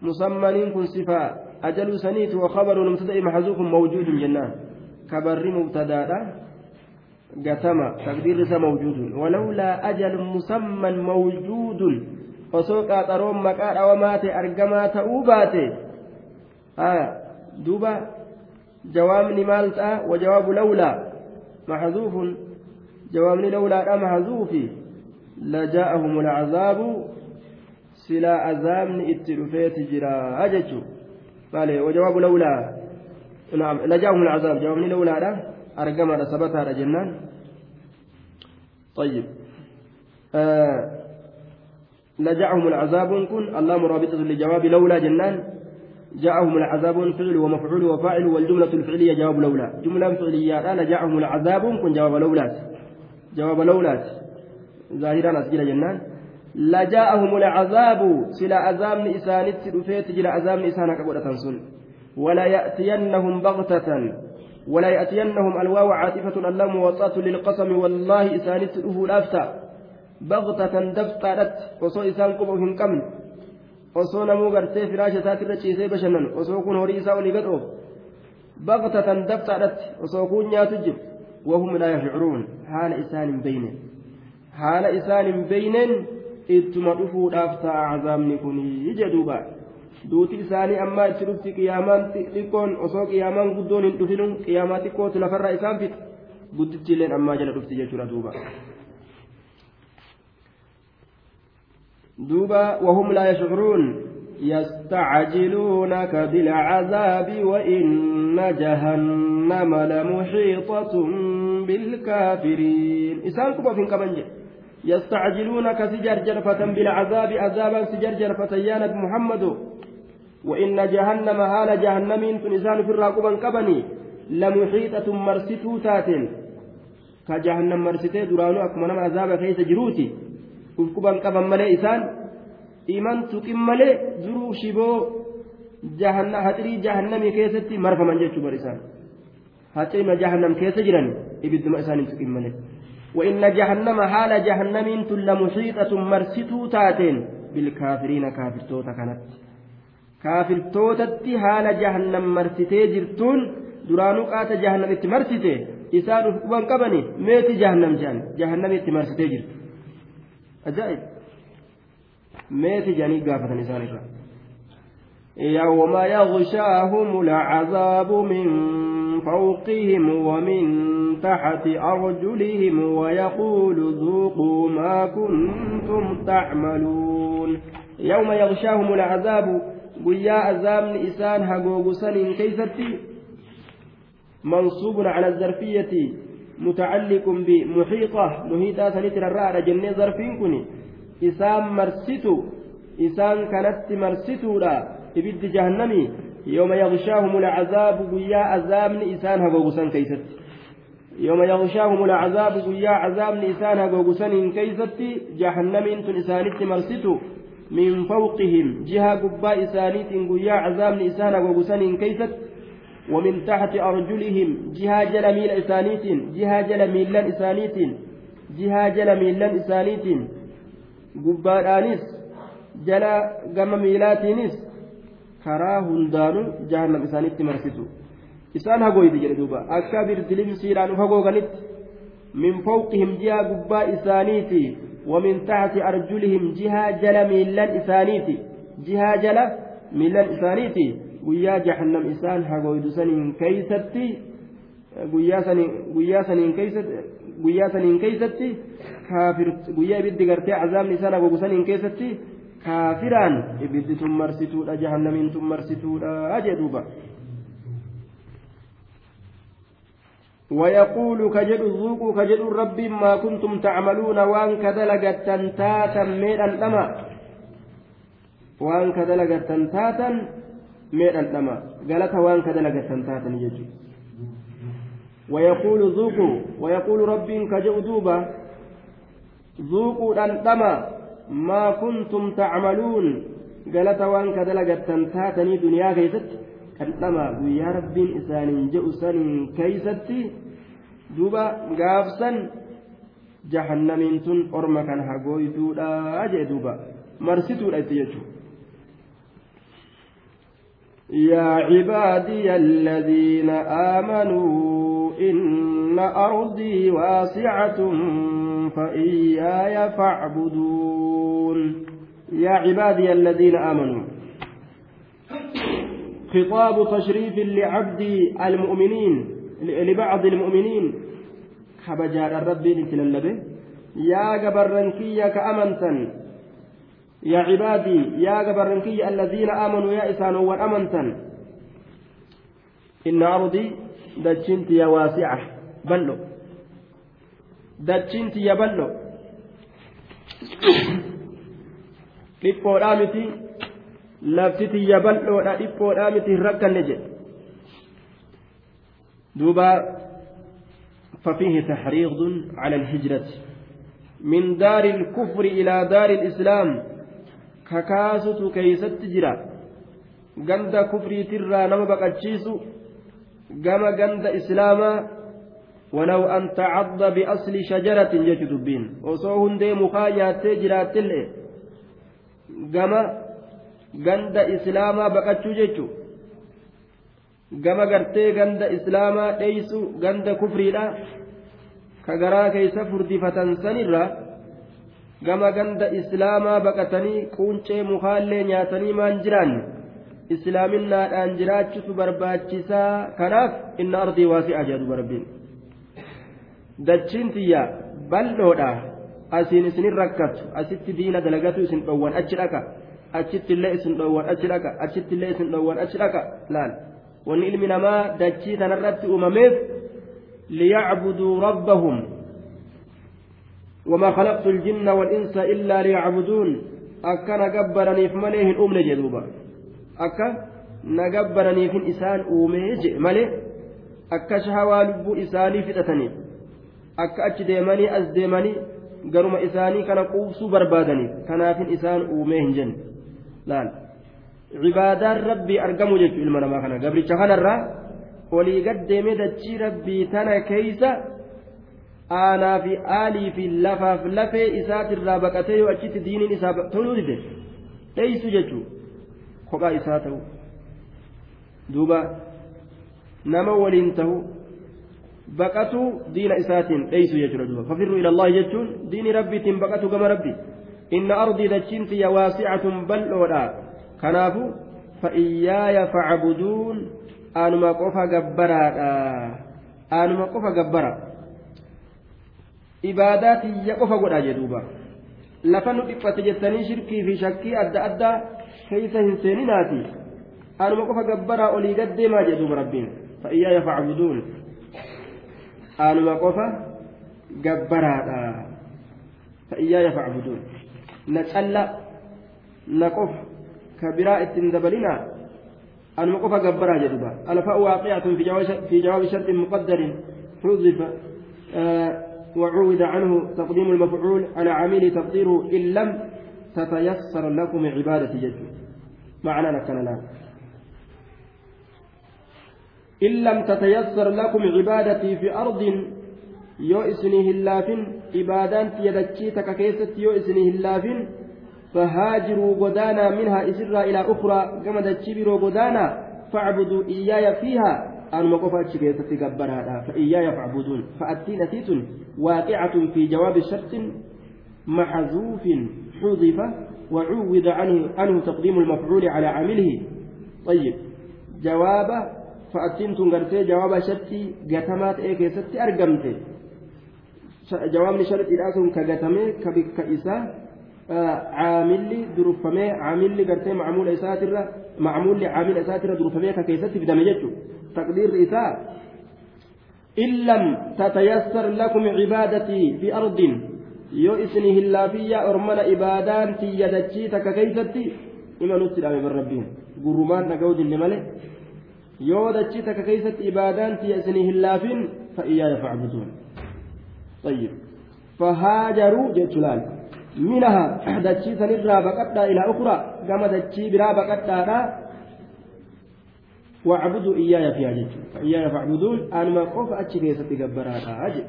مسمى كن صفة أجل سنيت وخبر مبتدأ محذوف موجود جنان كبر مبتدا قتم تقدير موجود. ولولا أجل مسمى موجود. Osoo qaaxaroon maqaa dhawamaate argamaa ta'uu baate duuba jawaabni maal ta'a wajawaabu lawlaa maxzuufun jawaabni lawlaadha maxzuufi lajaa'ahum alcazaabu silaa azaabni itti dhufeeti jira jechuu maale wajawaabu lawlaa نعم لجاهم العذاب جوابني لولا لا أرقم ثبتها جنان طيب آه لجاءهم العذاب كن الله مرابطة لجواب لولا جنان. جاءهم العذاب فعل ومفعول وفاعل والجملة الفعلية جواب لولا. جملة فعلية لا جاءهم العذاب كن جواب لولا. جواب لولا. ظاهرا أسجل جنان. لجاءهم العذاب سلا عذاب إسان رفيت جل عذاب إسان كبرة سن ولا يأتينهم بغتة. ولا يأتينهم الواو عاطفة اللام وصاة للقسم. والله إسان رفه الأفتى baqtatan dabxaadhatti osoo isaan quba hin qabne osoo namuu gartee firaasha isaatirra ciisee bashannanu osoo kun horii isaa olii gadhoof baqtatan dabxaadhatti osoo kun nyaatu jiru wahum laa yashcuruun haala isaan hin beyne haala isaan hin beyneen ittuma dhufuudhaaf ta'a cazaabni kun jedhuuba duuti isaanii ammaa itti dhufti qiyaamaan xiqqoon osoo qiyaamaan guddoon hin dhufinu qiyaamaa xiqqootu lafarraa isaan fixa guddichi ammaa jala dhufti jechuudha duuba. دوبا وهم لا يشعرون. يستعجلونك بالعذاب وإن جهنم لمحيطة بالكافرين. إسان كبا فين كمان يستعجلونك سجر جرفة بالعذاب عذابا سجر جرفة يا محمد. وإن جهنم هال جهنم تنسان في الراقبا قبني لمحيطة مرستو تاتين كجهنم مرستي درانو أكمنا عذاب كيس جروتي. قبا ملي إسان إيمان تقم ملي درو شبو جهنم هتري جهنم كيستي مرفا من جيتشو برسان هتري جهنم كيس جران إبدما إسان تقم ملي وإن جهنم حال جهنم لمحيطة مرستو تاتين بالكافرين كافر توتا كانت kaafirtootatti haala jahannam marsitee jirtuun duraanuu qaata jahannamitti marsite isaan ufquban qabani meeti jahannam jedhan jahannamitti marsitee ajaa'ib meeti jedhanii gaafatan isaan يوم يغشاهم العذاب من فوقهم ومن تحت أرجلهم ويقول ذوقوا ما كنتم تعملون. يوم يغشاهم العذاب azaabni isaan hagoogu saniin keeysatti منصوب على الظرفية. متعلق بمحيطة محيطة سنتر الرأى جنة ظرفين كني إسان مرستو إسان كانت مرستو لا إبد جهنمي. يوم يغشاهم العذاب ويا عذاب إسان هبوغسان كيست. يوم يغشاهم العذاب ويا عذاب إسان هبوغسان كيست. جهنمي انتن إسانت مرستو من فوقهم جهة قباء إسانيت قيا عذاب إسانا وقسن كيست. ومن تحت أرجلهم جهة جل ميل إسانيت جهة جل ميلان إسانيت جهة جل ميلان إسانيت. قباء آنس جل قم ميلاتينس karaa hundaanuu jahannam isaanitti marsitu isaan hagoyti jedhe duuba akka birdilimsiidhaan uf hagooganitti min fawqihim ji'a gubbaa isaaniiti ومن تحت أرجلهم جهة جل ميلان إسانيتي جهة جل ميلان إسانيتي guyyaa jahannam isaan hagoydu saniin keeysatti guyyaa saniin keeysatti guyyaa ibiddi gartee azaabni isaan hagogu saniin keessatti kaafiraan ibiddi tun marsituudha jahannamiin tun marsituudha jee duuba ويقول كجد ذوقوا كجد رب ما كنتم تعملون وان كدلغت تاتا ميدان دما وان كدلغت ميدان دما غلط وان كدلغت تاتا يجي ويقول ذوقوا ويقول رب كجد دوبا ذوقوا دما ما كنتم تعملون غلط وان كدلغت تاتا دنيا كيست kan dhamaa guyyaa rabbiin isaaniin jedhu saniin keeysatti duuba gaafsan jahannamiin tun orma kan hagooytuudha jee duuba marsituudha itti jechuudha. يا عبادي الذين آمنوا إن أرضي واسعة فإياي فاعبدون. يا عبادي الذين آمنوا. خطاب تشريف لعبد المؤمنين لبعض المؤمنين. خبجار الرب نتللبه يا جبرنكية كأمنتا يا عبادي يا جبرنكية الذين آمنوا يا إسان وأمنتا إن أرضي دجنت يا واسعة. بلو. دجنت يا بلو. dhiphoodhaa miti lafti tiyya bal'oodha dhiphoodhaa miti hin rakkanne jedhe duuba ففيه تحريض على الهجرة. من دار الكفر إلى دار الإسلام. ككاسة كيست جرا غند كفري ترى نما بقتشيسو قام غند إسلاما ولو أن تعض بأصل شجرة يجد بين وصوهن دي مخايات جرات قام ganda islaamaa baqachuu jechuun gama gartee ganda islaamaa dheeysu ganda kufriidha ka garaa keeysa furdifatan sanirra gama ganda islaamaa baqatanii quuncee mukaallee nyaatanii maan jiraanne islaaminaadhaan jiraachutu barbaachisaa kanaaf inna ardii waasi'a jedhu barbiin dachiin tiyya bal'oodha asiin isinin rakkatu asitti diina dalagatu isin dhowwan achi dhaqa achitti illee isin dhoowwan achi dhaqa achitti illee isin dhoowwan achi dhaqa laal wanni ilmi namaa dachii tanarratti uumameef liyacbuduu rabbahum وما خلقت الجن والإنس إلا ليعبدون. أكا نقبرني في مليه أمن جدوبا. أكا نقبرني في إسان أوميج مليه أكا شهوى لب إساني فتتني. أكا أتش ديماني أز ديماني قرم إساني كان قوسو بربادني. كناف إسان أوميه جن لا عبادان ربي أرقموا جيش إلمنا ما كان. قبل شهان الرا ولي قد دچي ربي تنا كيسا. Aanaa fi aalii fi lafaaf lafee isaatirraa baqatee yoo achitti diiniin isaa toluu dide dheeysu jechuu kophaa isaa ta'u duuba nama waliin ta'u baqatuu diina isaatiin dheeysu jechuudha duuba. Fafirru ilallahi jechuun diini rabbiitiin baqatu gama rabbi. Inna ardii dachiin tiyya waasicatun bal'oodha. Kanaafu fa'iyyaaya facbuduun aanuma qofa gabbaraadha. Aanuma qofa gabbara ibaadaa tiyya qofa godhaa jedhuuba lafa nu dhiphate jettanii shirkii fi shakkii adda addaa keeysa hin seeninaati anuma qofa gabbaraa olii gaddeemaa jedhuuba rabbiin fa'iyyaaya facbuduun anuma qofa gabbaraadha fa'iyyaaya facbuduun na calla na qofa ka biraa ittiin dabalinaa anuma qofa gabbaraa jedhuuba alfa'u waaqiyatun fi jawaabi sharxin muqaddarin حذف وعوذ عنه تقديم المفعول على عميل تقديره إن لم تتيسر لكم عبادة جد معنى كان لا إن لم تتيسر لكم عبادتي في أرض يؤسنه الله عبادان تيدكيتك كيسة يؤسنه الله فهاجروا غدانا منها إسرا إلى أخرى كما تشبروا غدانا فاعبدوا إياي فيها. أنما قفا كيستي قبرها فإياي فاعبدون فأتي نتيت واقعة في جواب شرط محذوف حذف وعوض عنه عنه تقديم المفعول على عامله. طيب جواب فأتين تنقرتي جواب شرطي قتمات إيه كيستي أرقمتي. جواب شرط إلاسهم كقتمي كبك إساه caamilli durufamee caamilli gartee macmuula isaatirra macmuulli caamila isaatirra durufamee ka keessatti fidame jechuudha تقدير إثار إن لم تتيسر لكم عبادتي في بأرض يؤسنه الله فيا أرمنا إبادان في يدتي تككيثتي إما نصر أمي بالربين قرمان نقود النملي يودتي تككيثت إبادان في يأسنه الله فين فإياي فاعبدون. طيب. فهاجروا جتلال منها دتي سنرى إلى أخرى. كما دتي برى بقتا واعبدوا إياي فيها جد فإياي فاعبدون أنا ما قف أتشي ستقبرها أجل.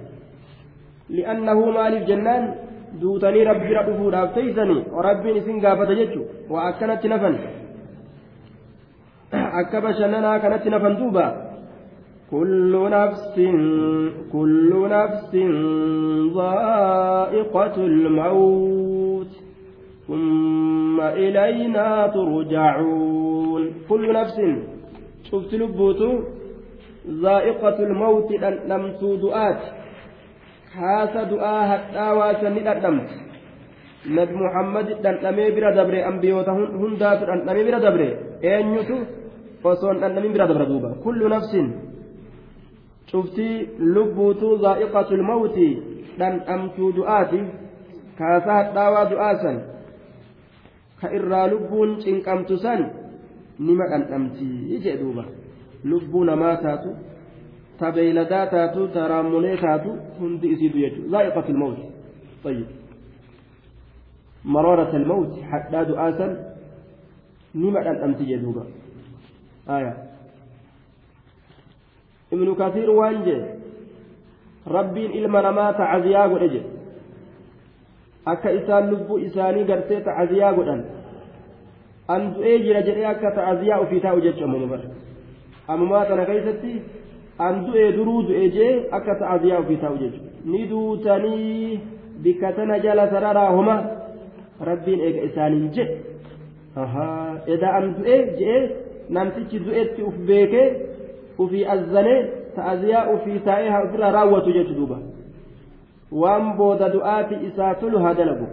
لأنه مالف جنان دوتني ربي ربه رافتيسني وربي نسين قافة جد وأكنت نفن. [CLEARS THROAT] أكب شننا كانت نفن دوبا. كل نفس كل نفس ذائقة الموت. ثم إلينا ترجعون. كل نفس cufti lubbuutu zaa'iqatul mawti dhandhamtuu du'aati. Haasa du'aa hadhaawaa san ni dhandhamti nabi muhammad dhandhamee bira dabre ambiyoota hundaatu dhandhamee bira dabre eenyutu osoon dhandhamin bira dabra duuba. Kullu nafsin cufti lubbuutu zaa'iqatul mawti dhandhamtuu du'aati. Kaasa hadhaawaa du'aa san ka irraa lubbuun cinqamtu san nima dhandhamtii jee duuba lubbuu namaa taatu ta beeyladaa taatu ta raammolee taatu hundi isiitu jechuudha zaa'iqatu ilmawti طيب مرارة الموت حتى دعاسا نما دندمتي جدوبا آية ابن كثير وانجي ربين إلما نما تعزيا قد akka isaan lubbuu isaanii gartee ta'aziyaa godhan an du'ee jira jedhee akka ta'aziyaa ofii taa'u jechuudha bara ammaa kana keessatti an du'ee duruu du'ee jee akka ta'aziyaa ofii taa'u jechuudha ni duutanii bikka tana jala sararaa homa rabbiin eega isaaniin jedhe edaa an du'ee jee namtichi du'etti uf beekee ufii azzanee ta'aziyaa ufii taa'ee ofirraa raawwatu jechuudha waan booda du'aati isaa tolu haa dalagu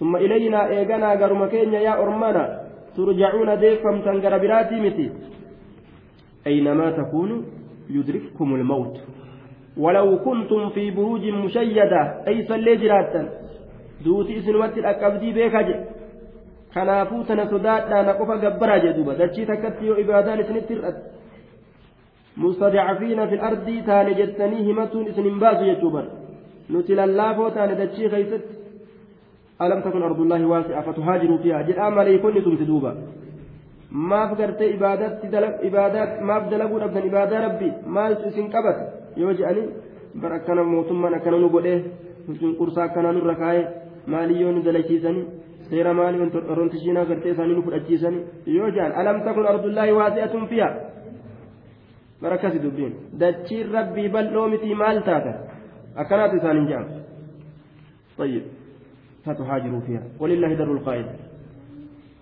ثم إلينا إيغانا غرم كينيا يا أرمانا ترجعون ديفمتن غر براتي متي أينما تكونوا يدرككم الموت ولو كنتم في بروج مشيدة أي صلي جراتا دوتي إسنوات الأكبدي بيكاج duuba dachii takkatti yoo ibaadaan isinitti hir'ate mustadcafiina fi ardii taane jettanii himatuun isin hin baasu jechuu bara nuti lallaafoo taane dachii keeysatti waasi'a fatuhaajiruu fiihaa jedhaa maleeykonni tumti duuba maaf gartee ibaadaatti ibaadaa maaf dalaguu dhabdan ibaadaa rabbi maaltu isin qabata yoo je'anii bar akkana mootummaan akkana nu godhee cunqursaa akkanaa nurra kaa'ee maaliyyoo nu dalachiisanii seera maalii oromtishiinaa gartee isaanii nu fudhachiisanii yoo je'an alam takun ardullaahi waasi'atun fiihaa bar akkasi dubbiin dachiin rabbii bal'oo mitii maal taata akkanaatu isaaniin je'am طيب فتهاجروا فيها. ولله در القائد.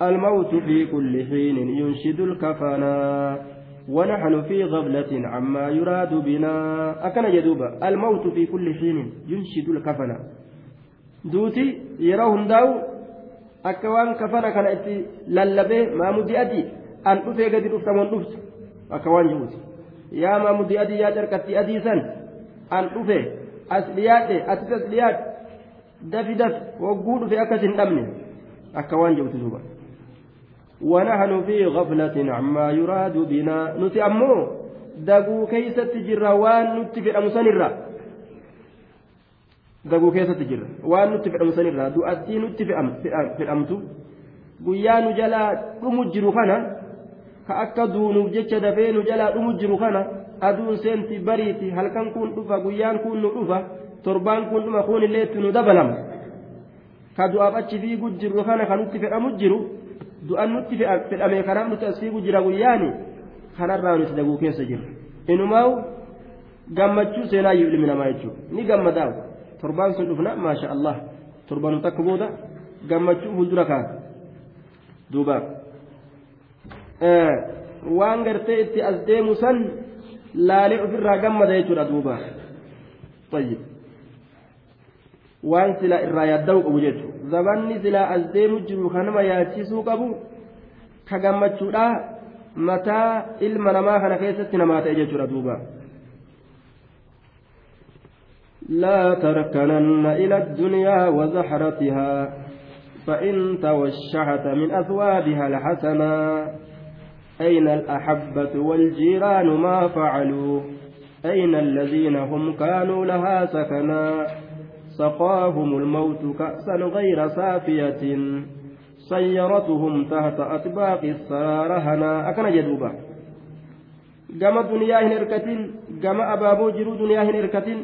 الموت في كل حين ينشد الكفنا ونحن في غفلة عما يراد بنا. أكن جدوبا. الموت في كل حين ينشد الكفنا دوتي يراهم داو. أكوان كفنا كان إتي للبي ما مدي أدي. أن أفي قد رفت من رفت أكوان جوتي. يا ما مدي أدي يا تركتي أدي سن أن أفي أسليات أتت أسليات wagguu dhufe akkas hin dhabne akka waan jabtu duuba ونحن في غفلة عما يراد بنا نتي أمو دقو كيسة جرا وان نتفع مسنرا دقو كيسة جرا وان نتفع مسنرا دو أتي نتفع في الأمتو kana ka akka duunuuf jecha dafee nu jalaa dhumu jiru kana aduun seenti bariiti halkan kun dhufa guyyaan kun nu dhufa torbaan kun dhuma kun illee itti nu dabalama ka du'aaf achi fiigu jirru kana kan nutti fedhamu jiru du'an nutti fedhame kanaan nuti as fiigu jira guyyaani kanarraa nuti daguu keessa jirra inumaa'u gammachuu seenaayyuu ilmi namaa jechuudha ni gammadaa torbaan sun dhufna maasha allah torbaanu takka booda gammachuu fuuldura kaasa duuba waan gartee itti as deemu san laalee ofirraa gammada jechuudha duuba طيب waan silaa irraa yaadda'u qabu jechuudha zabanni silaa as deemu jiru kanama yaachisuu qabu ka gammachuudha mataa ilma namaa kana keessatti namaa ta'e jechuudha duuba. لا تركنن إلى الدنيا وزحرتها فإن توشحت من أثوابها الحسنا أين الأحبة والجيران ما فعلوا أين الذين هم كانوا لها سكنا سقاهم الموت كأسا غير سافية سيرتهم تحت أطباق السارهنا أكن جدوبا جمع دنيا هنركتين جمع أبابو جرو دنيا هنركتين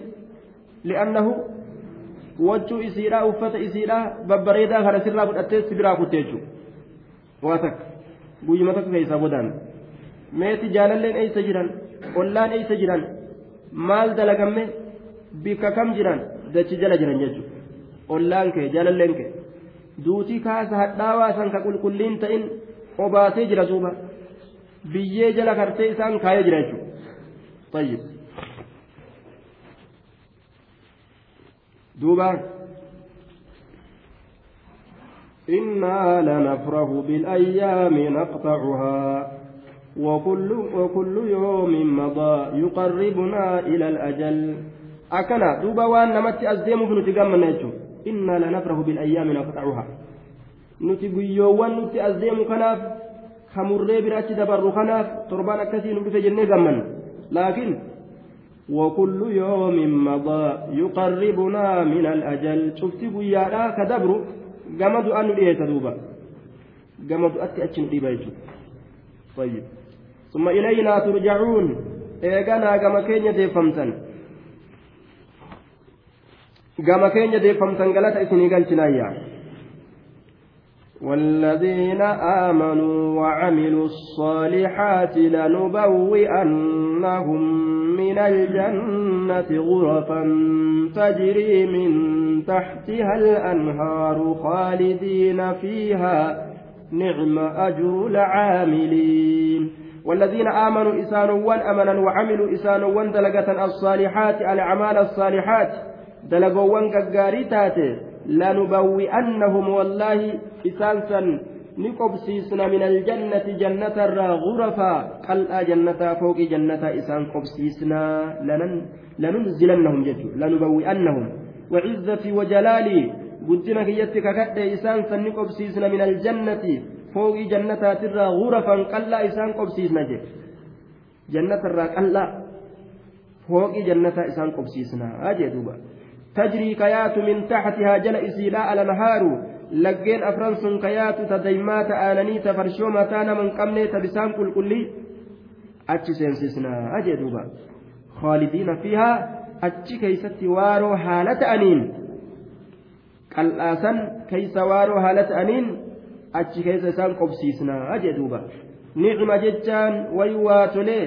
لأنه wachuu isiidha uffata isiidha babbareedaa kana sirraa fudhattee sibiraa kutteechu waa takka guyyuma takka keessaa bodaan meeti jaalalleen eeysa jiran ollaan eeysa jiran maal dalagamme bikka kam jiran dachi jala jiran jechuudha ollaan kee jaalalleen kee duutii kaasa hadhaawaa san ka qulqulliin ta'in obaasee jira duuba biyyee jala kartee isaan kaayee jira jechuudha duuba إنا لنفرح بالأيام نقطعها وكل, وكل يوم مضى يقربنا إلى الأجل أكنا دوبا وان نمت أزديم بن تقام نيتو إنا لنفرح بالأيام نقطعها nuti guyyoowwan nuti as deemu kanaaf kamurree biraachi dabarru kanaaf torbaan akkasii nu dhufe jennee gammanna laakiin وكل يوم مضى يقربنا من الأجل شفت بيانا كدبر جمد أن ليه تدوبا جمد أتي أتشن طيب ثم إلينا ترجعون إيغانا كما كين يدفمتن كما كين يدفمتن قالت إسني قالت والذين آمنوا وعملوا الصالحات لنبوئنهم من الجنة غرفا تجري من تحتها الأنهار خالدين فيها. نعم أجر العاملين. والذين آمنوا إسانوا أمنا وعملوا إسانوا دلقة الصالحات الأعمال الصالحات تاتي لنبوئنهم والله إسانسا نقبسيسنا من الجنة جنة الرا غرفا قلأ جنة فوق جنة إسان قبسيسنا لنن لننزلنهم جدو لنبوئنهم. وعزتي وجلالي قدنا كيتك كد إسان سن قبسيسنا من الجنة فوق جنة الرا غرفا قلأ إسان قبسيسنا جدو جنة الرا قلأ فوق جنة إسان قبسيسنا أجي دوبا. تجري كيات من تحتها جل إسيلاء الأنهار afran sun kayaatu ta daymaa ta'ananii ta farshoo mataa nama hin qabne ta bisaan qulqullii achi seensisnaa jee duuba khaalidiina fiihaa achi keeysatti waaroo haala ta'aniin qal'aasan keeysa waaroo haala ta'aniin achi keessa isaan qobsiisnaa jee duuba nicma jechaan way waa tolee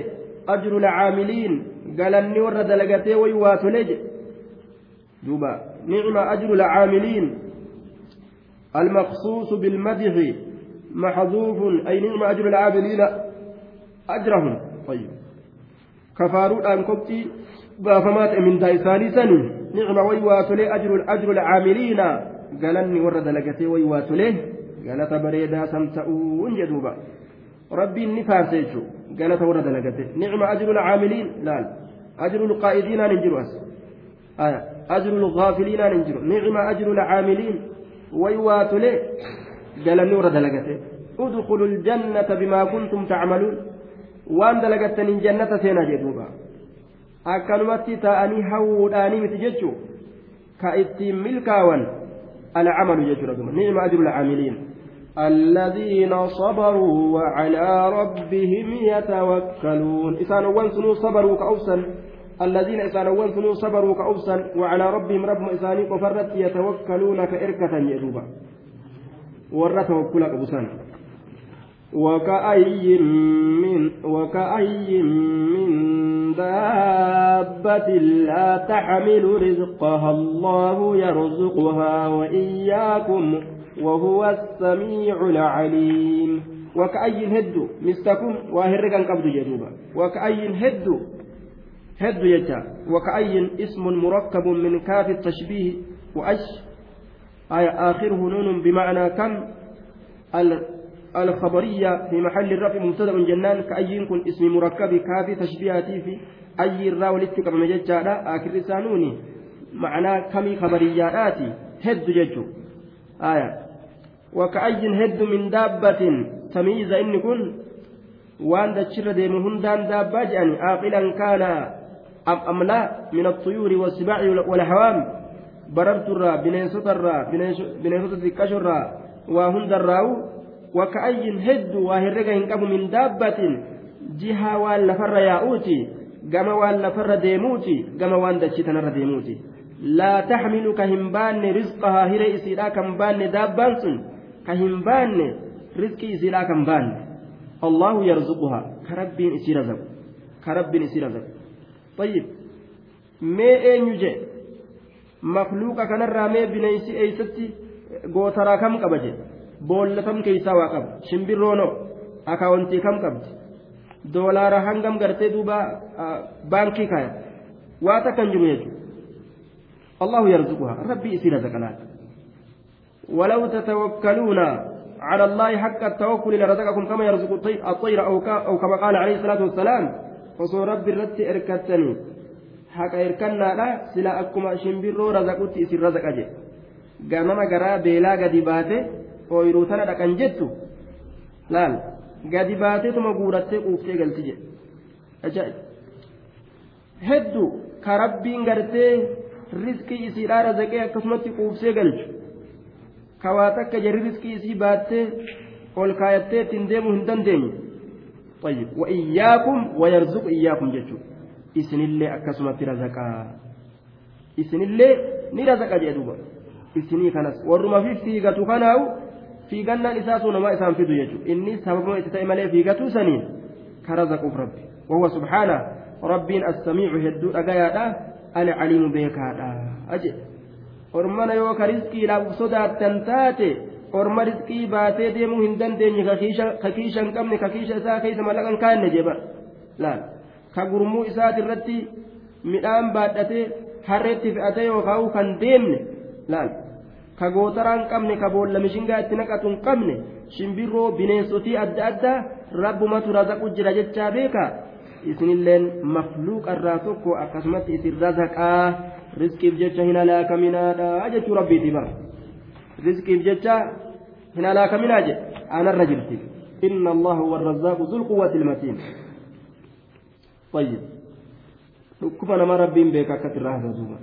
duuba nicma ajru lcaamiliin المخصوص بالمدح محذوف. أي نعم أجر العاملين أجرهم. طيب. كفارون أن كبتي بافمات من دايساني سني نعم ويواتلي أجر الأجر العاملين. قالني ورد لقتي ويواتلي قالت بريدا سمتؤون جدوبا ربي نفاسيشو قالت ورد لقتي. نعم أجر العاملين. لا. أجر القائدين ننجر آية. أجر الغافلين ننجر نعم أجر العاملين. ويواتلي قال نور دلقته. ادخلوا الجنة بما كنتم تعملون. وان دلقتني جنة سينا جدوبا. akkanumatti ta'anii hawuudhaanii miti jechuu ka ittiin milkaawan alcamalu jechuudha duma nicma ajru lcaamiliin الذين صبروا وعلى ربهم يتوكلون. إسان وانسنوا صبروا كأوسا الذين إسانوان سنو صبروا كأبسا وعلى ربهم رب إساني قفرت يتوكلون كإركة يدوبا. ورى توكل أبسان وكأي من وكأي من دابة لا تحمل رزقها الله يرزقها وإياكم وهو السميع العليم. وكأي هد مستكم واهرقا قبض جدوبا وكأي هد هد يجا وكأي اسم مركب من كاف التشبيه وأش آية آخره نون بمعنى كم الخبرية في محل الرفع مبتدأ جنان كأي كن اسم مركب كاف تشبيهاتي في أي الراء لتكب مججا آخر لسانوني معنى كم خبرياتي هد يجو آية. وكأي هد من دابة تمييز إن كن وان دتشر ديم هندان دابة جاني عاقلا كان أم لا من الطيور والسباع والحوام بررت الرا بنيسوت الرا بنيسوت الكشر الرا وهند الراو وكأي هد وهرقا هنكب من دابة جهة واللفر ياؤوتي deemuuti gama waan dachii tanarra deemuuti laa taxmilu ka hin baanne rizqahaa hire isiidhaa kan baanne daabbaan sun ka hin baanne rizqii isiidhaa kan baanne طيب makluuqa kanarraa mee bineensi eeysatti gootaraa kam qaba je boolla kam keeysaa waa qaba shimbirroono akaawontii kam qabdi doolaara hangam gartee duuba baankii kaaya waa takkan jiru jechuudha الله يرزقها ربي يصير رزقناك ولو تتوكلون على الله حق التوكل لرزقكم كما يرزق الطير أو كما قال عليه الصلاة والسلام osoo rabbi irratti erkattanii haqa erkannaadha sila akkuma shimbirroo razaqutti isin razaqa jedhe ganama garaa beelaa gadi baate ooyiruu tana dhaqan jettu laal gadi baateetuma guurattee quuftee galti jedhe hedduu ka rabbiin gartee riskii isiidhaa razaqee akkasumatti quufsee galchu ka waa takka jarri riskii isii baattee ol kaayattee ittiin deemuu hin dandeenye طيب وإياكم ويرزق إياكم جتشو إسن الله أكسمت رزقا إسن الله نرزق جدوبا إسني كانت. ورما في فيغتو كانوا في جنة إساسو نما إسان في جتشو إني سبب ما إتتاي مالي فيغتو سنين كرزق ربي. وهو سبحانه. ربي السميع هدو أغايا العليم بيكا أجل ورمنا يو كرزقي لا صدات تنتاتي orma rizqii baatee deemuu hin dandeenye ka kiisha hin qabne ka kiisha isaa keessa mallaqa hin kaanne jeba laal ka gurmuu isaati irratti midhaan baadhatee harreetti fe'atee yookaan kan deemne laal ka gootaraa hin qabne ka boolla mishingaa itti naqatu hin qabne shimbirroo bineensotii adda addaa rabbumatu razaqu jira jechaa beeka isinilleen mafluuqa irraa tokko akkasumatti isin razaqaa riskiif jecha hin halaakaminaadha jechuu rabbiiti bara riskiif jecha hin halaakaminaa jedhe anarra jirti inna allaha huwa arrazaaqu dhul quwwati ilmatiin طيب dhukkuba nama rabbiin beeka akkas irraa hasaasuuba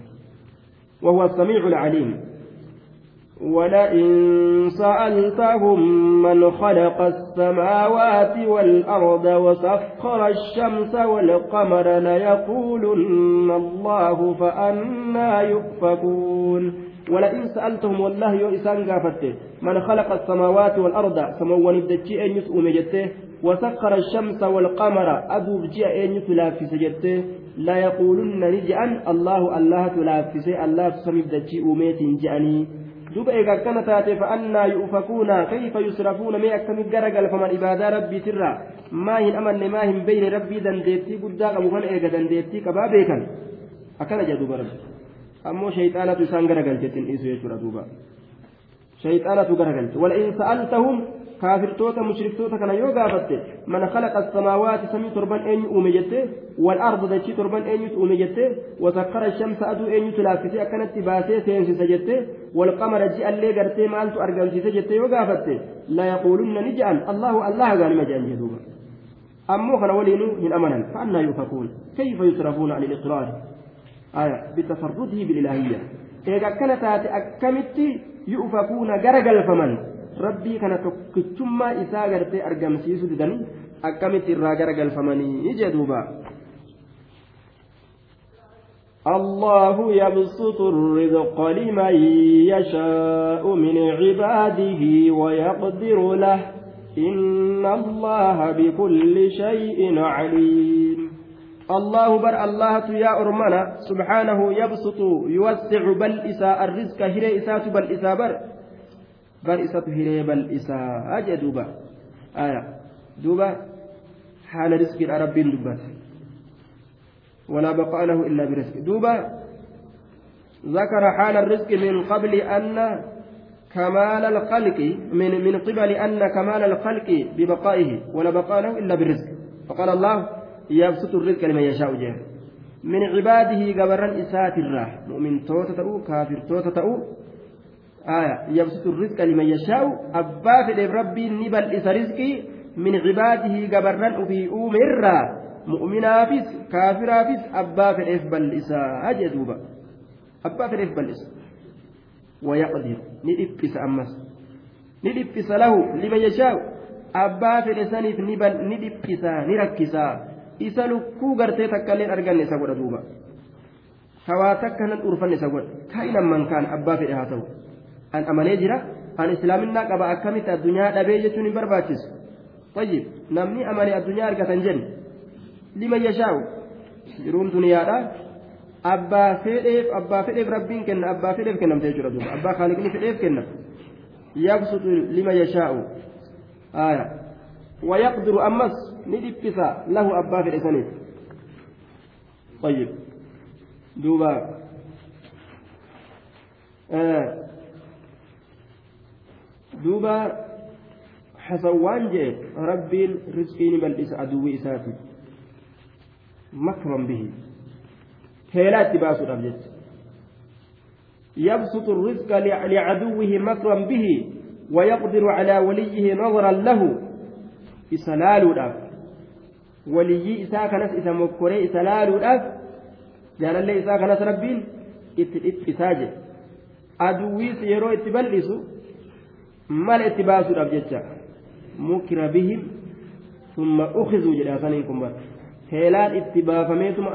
وهو السميع العليم ولئن سألتهم من خلق السماوات والأرض وسخر الشمس والقمر ليقولن الله فأنا يؤفكون ولئن سألتهم والله يو إسان قافته من خلق السماوات والأرض سموان بدتشي أن يسؤم جته وسخر الشمس والقمر أدو بجي أن يتلافس جته لا يقولن نجأن الله الله تلافس الله تسمي بدتشي أميت جأني eega akkana taate fa'annaa yu'ufakuuna kayfa yusrafuuna mee akkamitti gara galfaman ibaadaa rabbiitirraa maa hin amanne maa hin beyne rabbii dandeettii guddaa qabu kana eega dandeettii qabaa beekan akkana jedha duba rabbi ammoo shayxaanatu isaan gara galchettiin dhiisu jechuudha duuba shayxaanatu gara galche wala in sa'altahum kaafirtoota mushriktoota kana yoo gaafatte man khalaqa samaawaati samii torban eenyu uume jette wal arda dachii torban eenyutu uume jette wasakkara shamsa aduu eenyutu laaffisee akkanatti baasee seensisa jette wal qamara ji'allee gartee maaltu argamsiise jette yoo gaafatte la yaquulunna ni je'an allahu allaha gaanima je'an jedhuuba ammoo kana waliinuu hin amanan fa'annaa yufakuun kayfa yusrafuuna an iliqraari aya bitafarrudihi bililahiyya eega akkana taate akkamitti yu'fakuuna gara galfaman rabbii kana tokkichummaa isaa gartee argamsiisu didanii akkamitti irraa gara galfamanii jedhuuba الله يبسط الرزق لمن يشاء من عباده ويقدر له إن الله بكل شيء عليم الله بر الله يا أرمنا سبحانه يبسط يوسع بل إساء الرزق هري إساء بل إساء بر. بل إساء هري بل إساء أجدوبا آية. دوبا. حال رزق رب دبت ولا بقاء له إلا برزق. دوبا. ذكر حال الرزق من قبل أن كمال الخلق من من قبل أن كمال الخلق ببقائه. ولا بقاء له إلا بالرزق. فقال الله يبسط الرزق لمن يشاء جاه من عباده قبرا إسات الراح مؤمن توتا تأو كافر توتا تأو آية يبسط الرزق لمن يشاء أبا في ربي نبل إس رزقي من عباده قبرا في أمرا mu'minaafis kaafiraafis abbaa fedheef bal'isaa jee duuba abbaa fedheef bal'isa wayaqdir ni dhiphisa ammas ni dhiphisa lahu lima yashaa'u abbaa fedhe saniif ni dhiphisaa ni rakkisaa isa lukkuu gartee takkaillee arganne isa godha duuba hawaa takka nan dhuurfanne isa godha kaa'inan mankaan abbaa fedhe haa ta'u an amanee jira an islaaminaa qaba akkamitti addunyaa dhabee jechuun hin barbaachisu tayyib namni amane addunyaa argatan jenne liman yashaa'u jiruun duniyaadha abbaa fedheef abbaa fedheef rabbiin kenna abbaa fedheef kennamte jechuudha duuba abbaa kaaliqni fedheef kenna yabsutu lima yashaa'u aya ويقدر أمس ندبس له أبا في الإسانيس طيب. دوبا. آه. دوبا. حسوان جي. ربي رزقين بل إس أدوي إساتي. مكرا به. هيلا اتباس الأبجد يبسط الرزق لعدوه مكرا به. ويقدر على وليه نظرا له. isa laaluudhaaf waliyyii isaa kanas isa mokkoree isa laaluudhaaf jaalallee isaa kanas rabbiin itti dhiphisaa jedhe aduwwiis yeroo itti bal'isu mala itti baasuudhaaf jecha mukira bihim summa ukhizuu jedhe hasaniin kun bar teelaan itti baafameetuma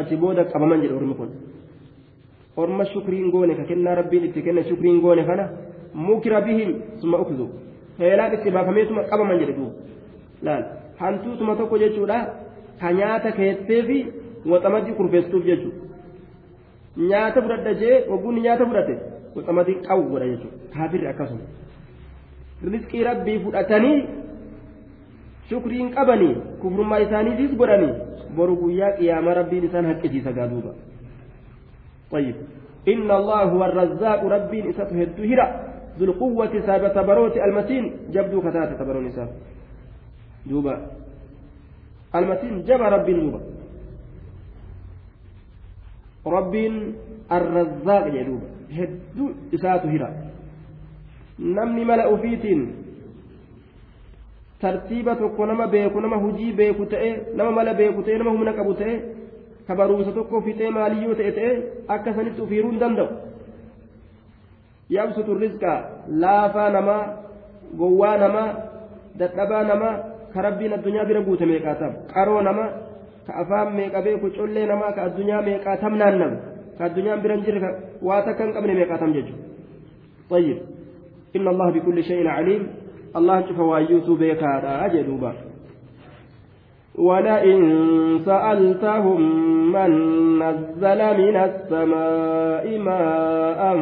achi booda qabaman jedhe ormi kun. Orma shukriin goone ka kennaa rabbiin itti kenne shukriin goone kana mukira bihim summa ukhizuu. Teelaan itti baafameetuma qabaman jedhe duuba laal hantuutuma tokko jechuudha ka nyaata keessee fi waxamadii kurfeessuuf jechuudha nyaata fudhadha jee wagguun nyaata fudhate waxamadii qabu godha jechuudha kaafirri akkasuma rizqii rabbii fudhatanii shukriin qabanii kufrummaa isaaniitiis godhanii boru guyyaa qiyaamaa rabbiin isaan haqqisiisa gaaduuba طيب إن الله هو الرزاق ربي إساته هرا ذو القوة سابة تبروت المتين جبدو كتات تبرون ساب duuba. Almasiin jaba rabbiin muuba rabbiin arrazzaaq jee duuba. Hedduu isaatu hira. Namni mala ufiitiin tartiiba tokko nama beeku nama hujii beeku ta'e nama mala beeku ta'e nama humna qabu ta'e ka baruumsa tokko fixee maaliyyoo ta'e ta'e akka sanitti ufiiruu hin danda'u. Yabsutu rizqa laafaa namaa gowwaa namaa dadhabaa namaa ka rabbiin addunyaa bira guute meeqaatam qaroo namaa ka afaan meeqa beeku collee namaa ka addunyaa meeqaatam naannamu ka addunyaan bira hin jirre waa takka hin qabne meeqaatam jechuudha طيب إن الله بكل شيء عليم الله شوف وايوتو بيكا أجدوبا ولئن سألتهم من نزل من السماء ماء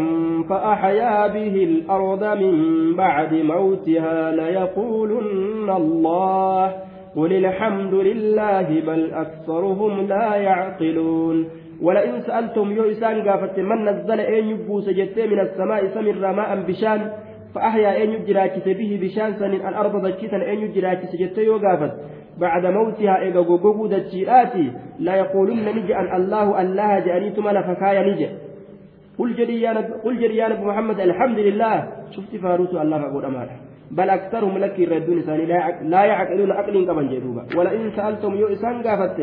فأحيا به الأرض من بعد موتها ليقولن الله قل الحمد لله بل أكثرهم لا يعقلون. ولئن سألتم yoo isaan gaafatte من نزل eenyu buuse من السماء سمر ماء bishaan فأحيا eenyu jiraachise به bishaan san الأرض dachii isaa eenyu jiraachise jette yoo gaafatte بعد موتها إيغا غوغو دجيراتي لا يقولن نجي أن الله الله جانيت ملا فكايا نجي. قل جري يا قل جري يا نبي محمد الحمد لله. شفت فاروس الله أقول أمانة بل أكثرهم لك يردون ثاني لا يعقلون عقل كمن جدوبا. ولئن سألتم يو قافت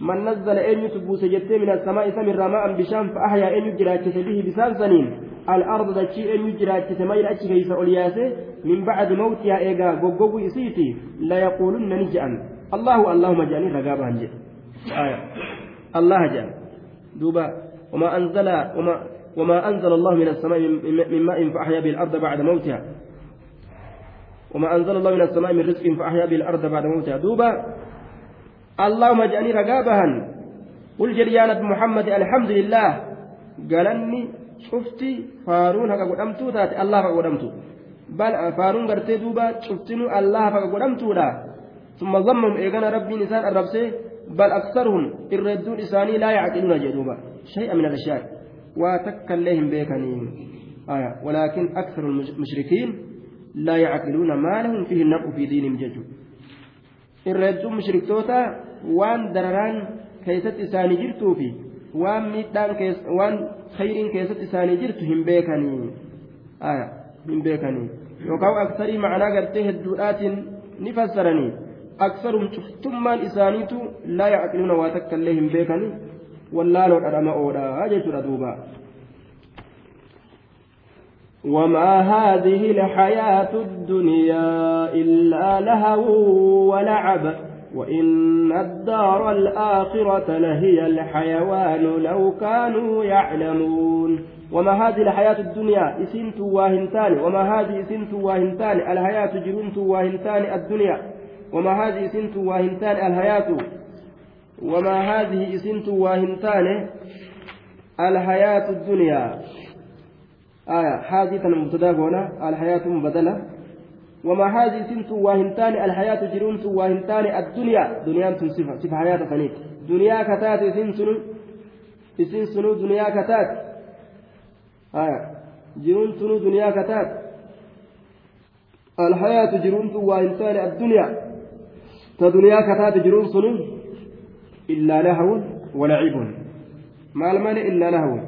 من نزل أن يتبوس جت من السماء سمر ماء بشام فأحيا أن يجراكس به بسان سنين. الأرض دشي أن يجرات تميل أتش كيس أولياسه. من بعد موتها إيغا غوغو إسيتي لا يقولون نجأن الله اللهم جاني رقابا هنجي آية. الله جان دوبا. وما أنزل وما وما أنزل الله من السماء من ماء فأحيا به الأرض بعد موتها. وما أنزل الله من السماء من رزق فأحيا به الأرض بعد موتها. دوبا. اللهم جاني رقابا قل جريان محمد الحمد لله قالني cufti faaruun haqa godhamtuu taate allah haqa godhamtu bal faaruun gartee duuba cuftinuu allah haqa godhamtuudha ثم ضمهم إيغانا ربي نسان الربسي بل أكثرهم الردون إساني لا يعقلون جدوبا. شيئا من الأشياء. وتكا لهم آية. ولكن أكثر المشركين لا يعقلون ما لهم فيه النقع في دينهم جدو. الردون مشرك توتا وان درران كيست إساني جرتو فيه. waan miidhaan waan khayriin keessatti isaanii jirtu hin beekanii hin beekanii yookaan aksarii macnaa gartee hedduudhaatiin ni aksarum cuftummaan isaaniitu laa yacqiluuna waa takka illee hin beekanii wallaaloodha dhama'oodha jechuudha duuba. وما هذه الحياة الدنيا إلا لهو ولعب وإن الدار الآخرة لهي الحيوان لو كانوا يعلمون. وما هذه الحياة الدنيا؟ isiin waa hin taane وما هذه isiin waa hin taane الحياة jiruun waa hin taane الدنيا. وما هذه isiin waa hin taane الحياة؟ وما هذه isiin waa hin taane الحياة الدنيا؟ آية المبتدا هنا الحياة مبدلة. وما هذه سنت واهنتان الحياة جرونت واهنتان الدنيا؟ دنيا صفة صفة حياة ثانية دنيا كتات سنسن سنسن دنيا كتات. آية جرونت دنيا كتات. الحياة جرونت واهنتان الدنيا. تدنيا كتات جرون سنون إلا لهو ولعب ما المال إلا لهو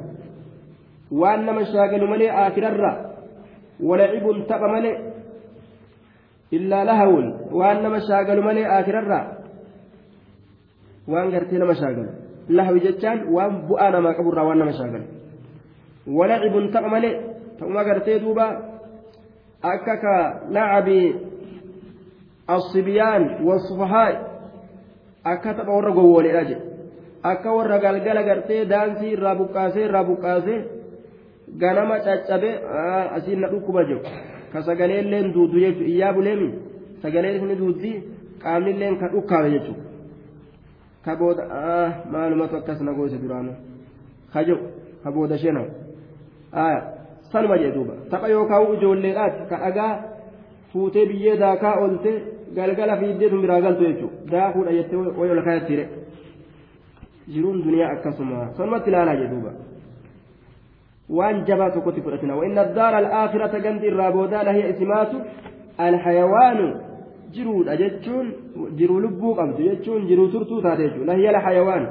وأن مشاكل ملئ آخر الرّ ولعب تقى ملئ illaa lahawun waan nama shaagalu malee aakirarraa waan gartee nama shaagalu lahawi jechaan waan bu'aa namaa qaburraa waan nama shaagalu walacibun tapha malee ta'uma gartee duuba akka ka lacabii الصبيان والصفهاء akka tapha warra gowwooleedha jedhe akka warra galgala gartee daansii irraa buqqaasee irraa buqqaasee ganama caccabe asiin na dhukkuba jedhu ka sagaleelleen duudu jechuudha iyyaa buleemi sagaleen ni duuddi qaamnilleen ka dhukkaame jechuudha ka booda maalumatu akkas na goose duraanu ka jiru ka booda shena sanuma jee duuba tapha yookaan ijoolleedhaati ka dhagaa fuutee biyyee daakaa oolte Galgala fiiddee tun biraa galtu jechuudha daakuudha jettee wayii ol kaayatti jiruun duniyaa akkasuma sanumatti ilaalaa jee duuba. waan jabaa tokkotti fudhatina وإن الدار الآخرة قند الرابودا لهي اسمات الحيوان jiruu lubbuu qabdu jechuun jiruu turtuu taate jechuudha lahiya la hayawaan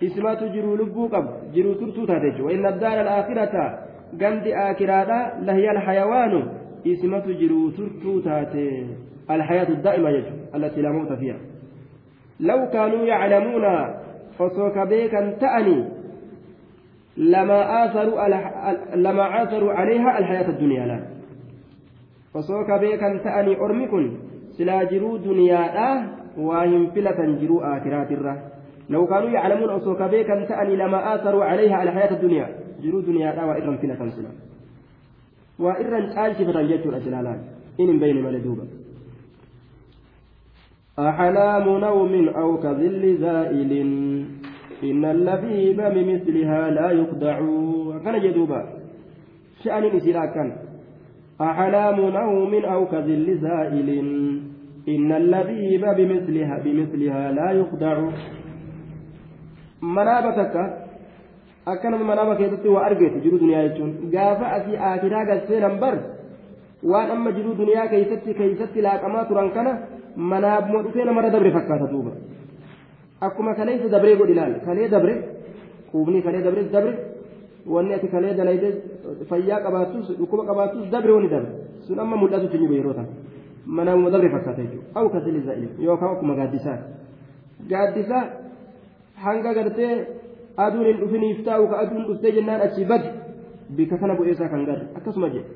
ismatu jiruu lubbuu qabdu jiruu turtuu taate jechuudha وإن الدار الآخرة قند آكرادا لهي الحيوان اسمة jiruu turtuu taate الحياة الدائمة يجب التي لا موت فيها. لو كانوا يعلمون فسوك بيكا تأني لما آثروا لما آثروا عليها الحياة الدنيا لا. فسوك بيكا تأني أرمكن سلا جرو دنيا لا وهم فلة جرو آخرات الره لو كانوا يعلمون أسوك بيكا تأني لما آثروا عليها الحياة الدنيا جرو دنيا لا وإرم فلة سلا. وإرم آلشفة جيتشو الأجلالان إن بين ملدوبة أحلام نوم أو كظل زائل إن اللبيب بمثلها لا يخدع كان جدوبا شأن نسيرا كان أحلام نوم أو كظل زائل إن اللبيب بمثلها بمثلها لا يخدع منابتك akkanuma manaaba keessatti waa argeeti jiru duniyaa jechuun gaafa asii akiraa galchee nambar waan amma jiru duniyaa keessatti keessatti laaqamaa turan kana manaabmoo dhufee namarra dabre fakkaata duuba akkuma kaleessa dabree godhi ilaal kalee dabre quubni kalee dabre dabre wanni ati kalee dalayde fayyaa qabaattus dhukkuba qabaattus dabre wani dabre sun amma mul'atutti ni yeroo tan manaabuma dabre fakkaata jechuudha aw kasili za'il yookaan akkuma gaaddisaa gaaddisaa hanga gartee aduun hin dhufiniif taa'u ka aduun dhuftee jennaan achi badi bika kana bu'eesaa kan garre akkasuma jedhe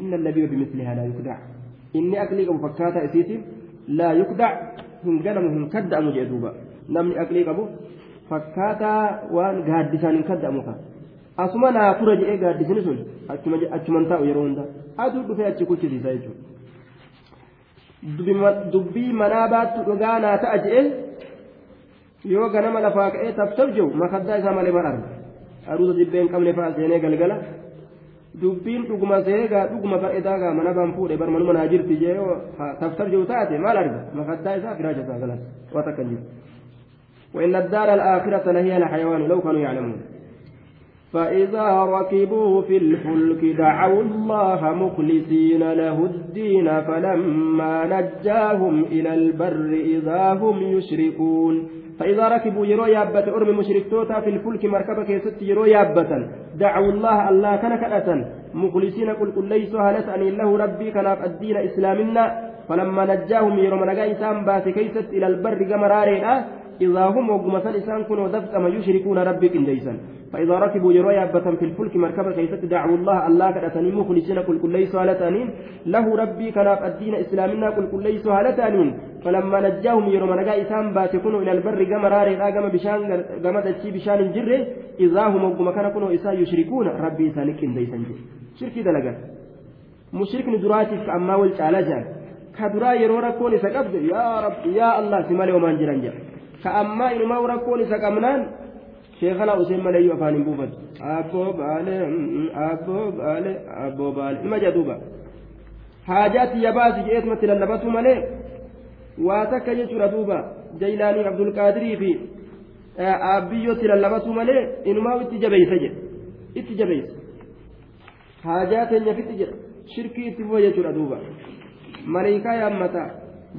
inna labiba bimislihaa laa yukdac inni aqlii qabu fakkaataa isiitiin kadda'amu jedhe duuba namni aqlii qabu fakkaataa waan gaaddisaan hin kadda'amu ka asuma naa tura jedhee gaaddisni sun achuman taa'u yeroo hunda aduu dhufee achi kuchisiisa jechuudha dubbii manaa baattu dhugaa naa ta'a jedhee yoo ganama lafaa ka'ee tabtab jiru makaddaa isaa malee mar arga aruusa jibbeen qabne fa'a seenee galgala dubbiin dhuguma seegaa dhuguma bareedaa gaa mana baan fuudhe bar manuma naa jirti jee tabtab jiru taate maal arga makaddaa isaa firaaja isaa galas waa takka jiru وإن الدار الآخرة لهي الحيوان لو كانوا يعلمون فإذا ركبوا في الفلك دعوا الله مخلصين له الدين فلما نجاهم إلى البر إذا هم يشركون فإذا ركبوا يرو يابة أرمي مشركتوتا في الفلك مركبة كيست يرو يابة دعوا الله الله كان كأة مخلصين قل قل ليسوا هلتني له ربي كان الدين إسلامنا. فلما نجاهم يرو منقا إسام بات كيست إلى البر قمرارينا. إذا هم وقمة إسان كنوا دفت ما يشركون ربي كنديسا فإذا ركبوا يرو يابة في الفلك مركبة كيست دعوا الله الله كأتني مخلصين قل قل ليسوا هلتنين له ربي كان الدين إسلامنا قل قل ليسوا هلتنين فلما نجاهم يرو منقا إسام بات كنوا إلى البر قمرارينا قم بشان قم تشي بشان جره إذا هم وقمة كان كنوا إسان يشركون ربي إسان كنديسا شركي دلقا. مشرك دراتي أما والشالجان كدرا يرو ركون إسا يا رب يا الله سمالي ومان جران جران ka ammaa inumaa rakkoon isa qabnaan sheekana useen malee afaan hin buufatu. Abboo baale abboo baale abboo baale. Ima jedhuuba haajaatti yabaasi je'eetumatti lallabatu malee waa takka jechuudha duuba. Jaylaanii abdulqaadirii fi abbiyyooti lallabatu malee inumaa itti jabeeysa jedhe. Itti jabeeysa haajaa teenyafitti jedha shirkii itti bu'a jechuudha duuba. Maleekaa yaammataa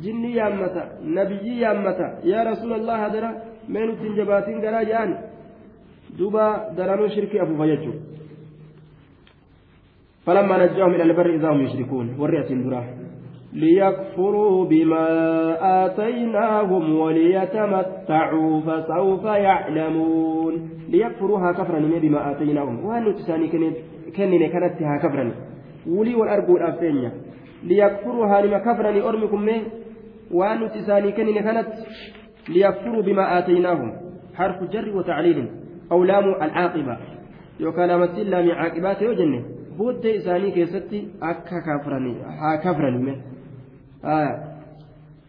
jinni yaammata nabiyyi yaammata yaa rasuulallah hadara mee nutti hin jabaatin garaa jedhan duuba daranuu shirkii afuufa jechuudha فلما نجاهم إلى البر إذا هم يشركون ورئة دراه ليكفروا بما آتيناهم وليتمتعوا فسوف يعلمون. ليكفروها كفرا بما آتيناهم. وأن تساني كنن كانت كفرا. ولي والأرجو الأفنية ليكفروها لما كفرني أرمكم من وأن تساني كنن كانت ليكفروا بما آتيناهم حرف جر وتعليل أو لام العاقبة يوكان مثل لام عاقبات وجنة بود إساني كيستي أكا كفرني ها كفرني من آه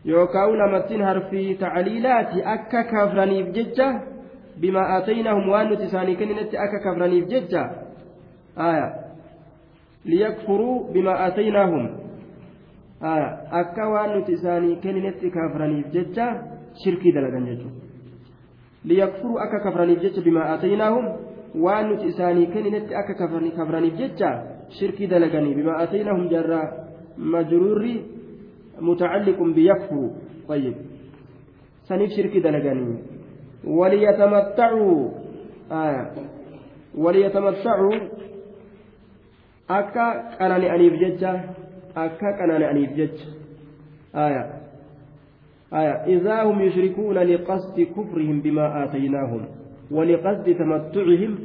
يوكاو لمتين حرف تعليلات أكا كفرني بججة بما آتيناهم وأن تساني كنت أكا كفرني بججة آية ليكفروا بما آتيناهم akka waan nuti isaanii kenninetti kafraniif jecha shirkii dalagan jechuudha liyakfuruu akka kafraniif jecha bimaa aataynaahum waan nuti isaanii kenninetti akka kafraniif jecha shirkii dalaganii bimaa ataynahum jarraa majruurri mutacalliqun biyakfuru طيب سنيف شركي دلقاني وليتمتعوا آه وليتمتعوا أكا قناني قناني أنيف ججة آية آية إذا هم يشركون لقصد كفرهم بما آتيناهم ولقصد تمتعهم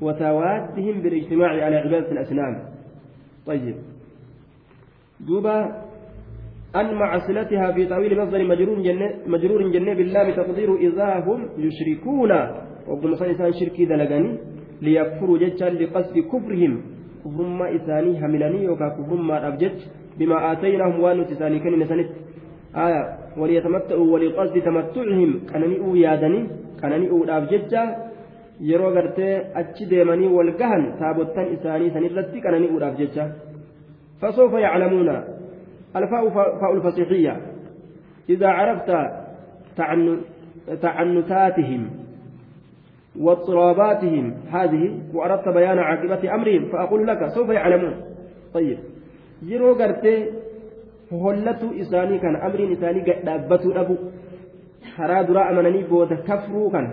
وتوادهم بالاجتماع على عبادة الأسنام طيب دوبا أن مع صلتها في تأويل مصدر مجرور جنة مجرور جنة بالله تقدير إذا هم يشركون وابن إنسان شركي دلقاني ليكفروا ججا لقصد كفرهم كفرما إساني هملاني وكا كفرما أبجج بما آتيناهم وانو تساني كان نسانت آية وليتمتعوا ولقصد تمتعهم كانني يادني كانني أبجج yeroo gartee achi deemanii wal gahan taabottan isaanii sanirratti qananii uudhaaf jecha. Fasoofa yaclamuuna? الفاء فاء الفصيحية إذا عرفت تعنتاتهم واضطراباتهم هذه وأردت بيان عاقبة أمرهم فأقول لك سوف يعلمون طيب kan amriin isaanii gadhaabbatuu dhabu karaa duraa amananii booda kafruu kan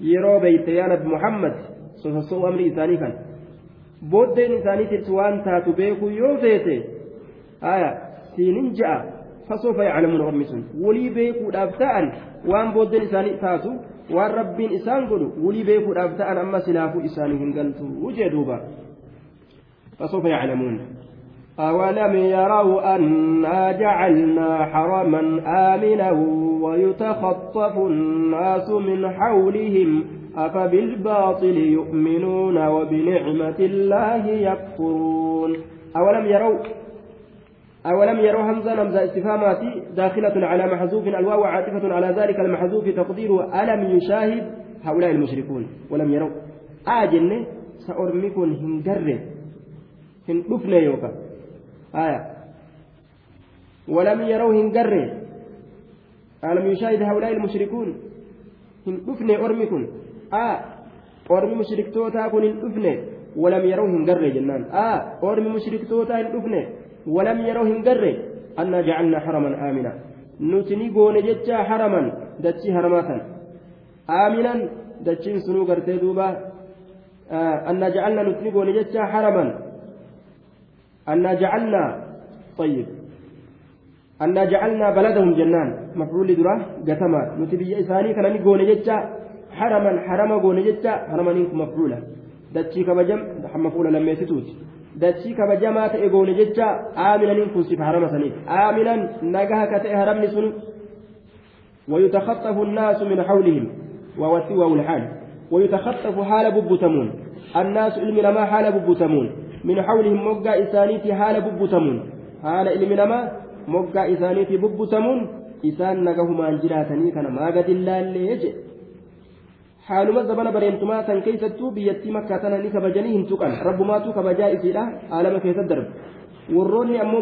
yeroo beeyte yaa nabi muhammad sosossoo amri isaanii kan booddeen isaaniitiif waan taatu beekuu yoo feete aya siinin ja'a fasoofa yaclamuuna ormi sun walii beekuudhaaf ta'an waan booddeen isaanii taatu waan rabbiin isaan godhu walii beekuudhaaf ta'an amma silaafuu isaanii hin galtu jee duuba fasoofa yaclamuun أولم يروا أنا جعلنا حرما آمنا ويتخطف الناس من حولهم أفبالباطل يؤمنون وبنعمة الله يكفرون أولم يروا أولم يروا همزة همزة استفهاماتي داخلة على محذوف الواو عاطفة على ذلك المحذوف تقديره ألم يشاهد هؤلاء المشركون. ولم يروا. آجن سأرمكن هنجر. هندفن يوكا. آية. ولم يروا هنجر. ألم يشاهد هؤلاء المشركون. هندفن أرمكن. آه أرمي مشرك توتا كن هندفن. ولم يروا هنجر جنان. آه أرمي مشرك توتا هندفن. ولم يروا هنجر أن جعلنا حرما آمنا. نتني قون جتشا حرما دتشي هرماتا آمنا دتشين سنو قرتي دوبا. آه أن جعلنا نتني قون جتشا حرما. أن جعلنا طيب. أن جعلنا بلدهم جنان. مفعول دراه قتما. نتبي إساني كان جتشا حرما حرما قول جتشا حرما مفعولا. دتشي كبجم مفعولا لما يتتوت dachii kabajamaa ta'e goone jecha aaminan kun sifa harama saniif aaminan nagaha ka ta'e haramni sun ويتخطف الناس من حولهم ووسوى الحال ويتخطف حال ببتمون الناس علم لما حال ببتمون من حولهم مقا إسانيتي حال ببتمون حال علم لما مقا إسانيتي ببتمون إسان نقهما أنجلاتني كان ما قد الله اللي haaluma zabana bareentumaa san keessattuu biyyattii makkaa tana ni kabajanii hin tuqan rabbumaatu kabajaa isiidha aalama keessatti darbe warroonni ammoo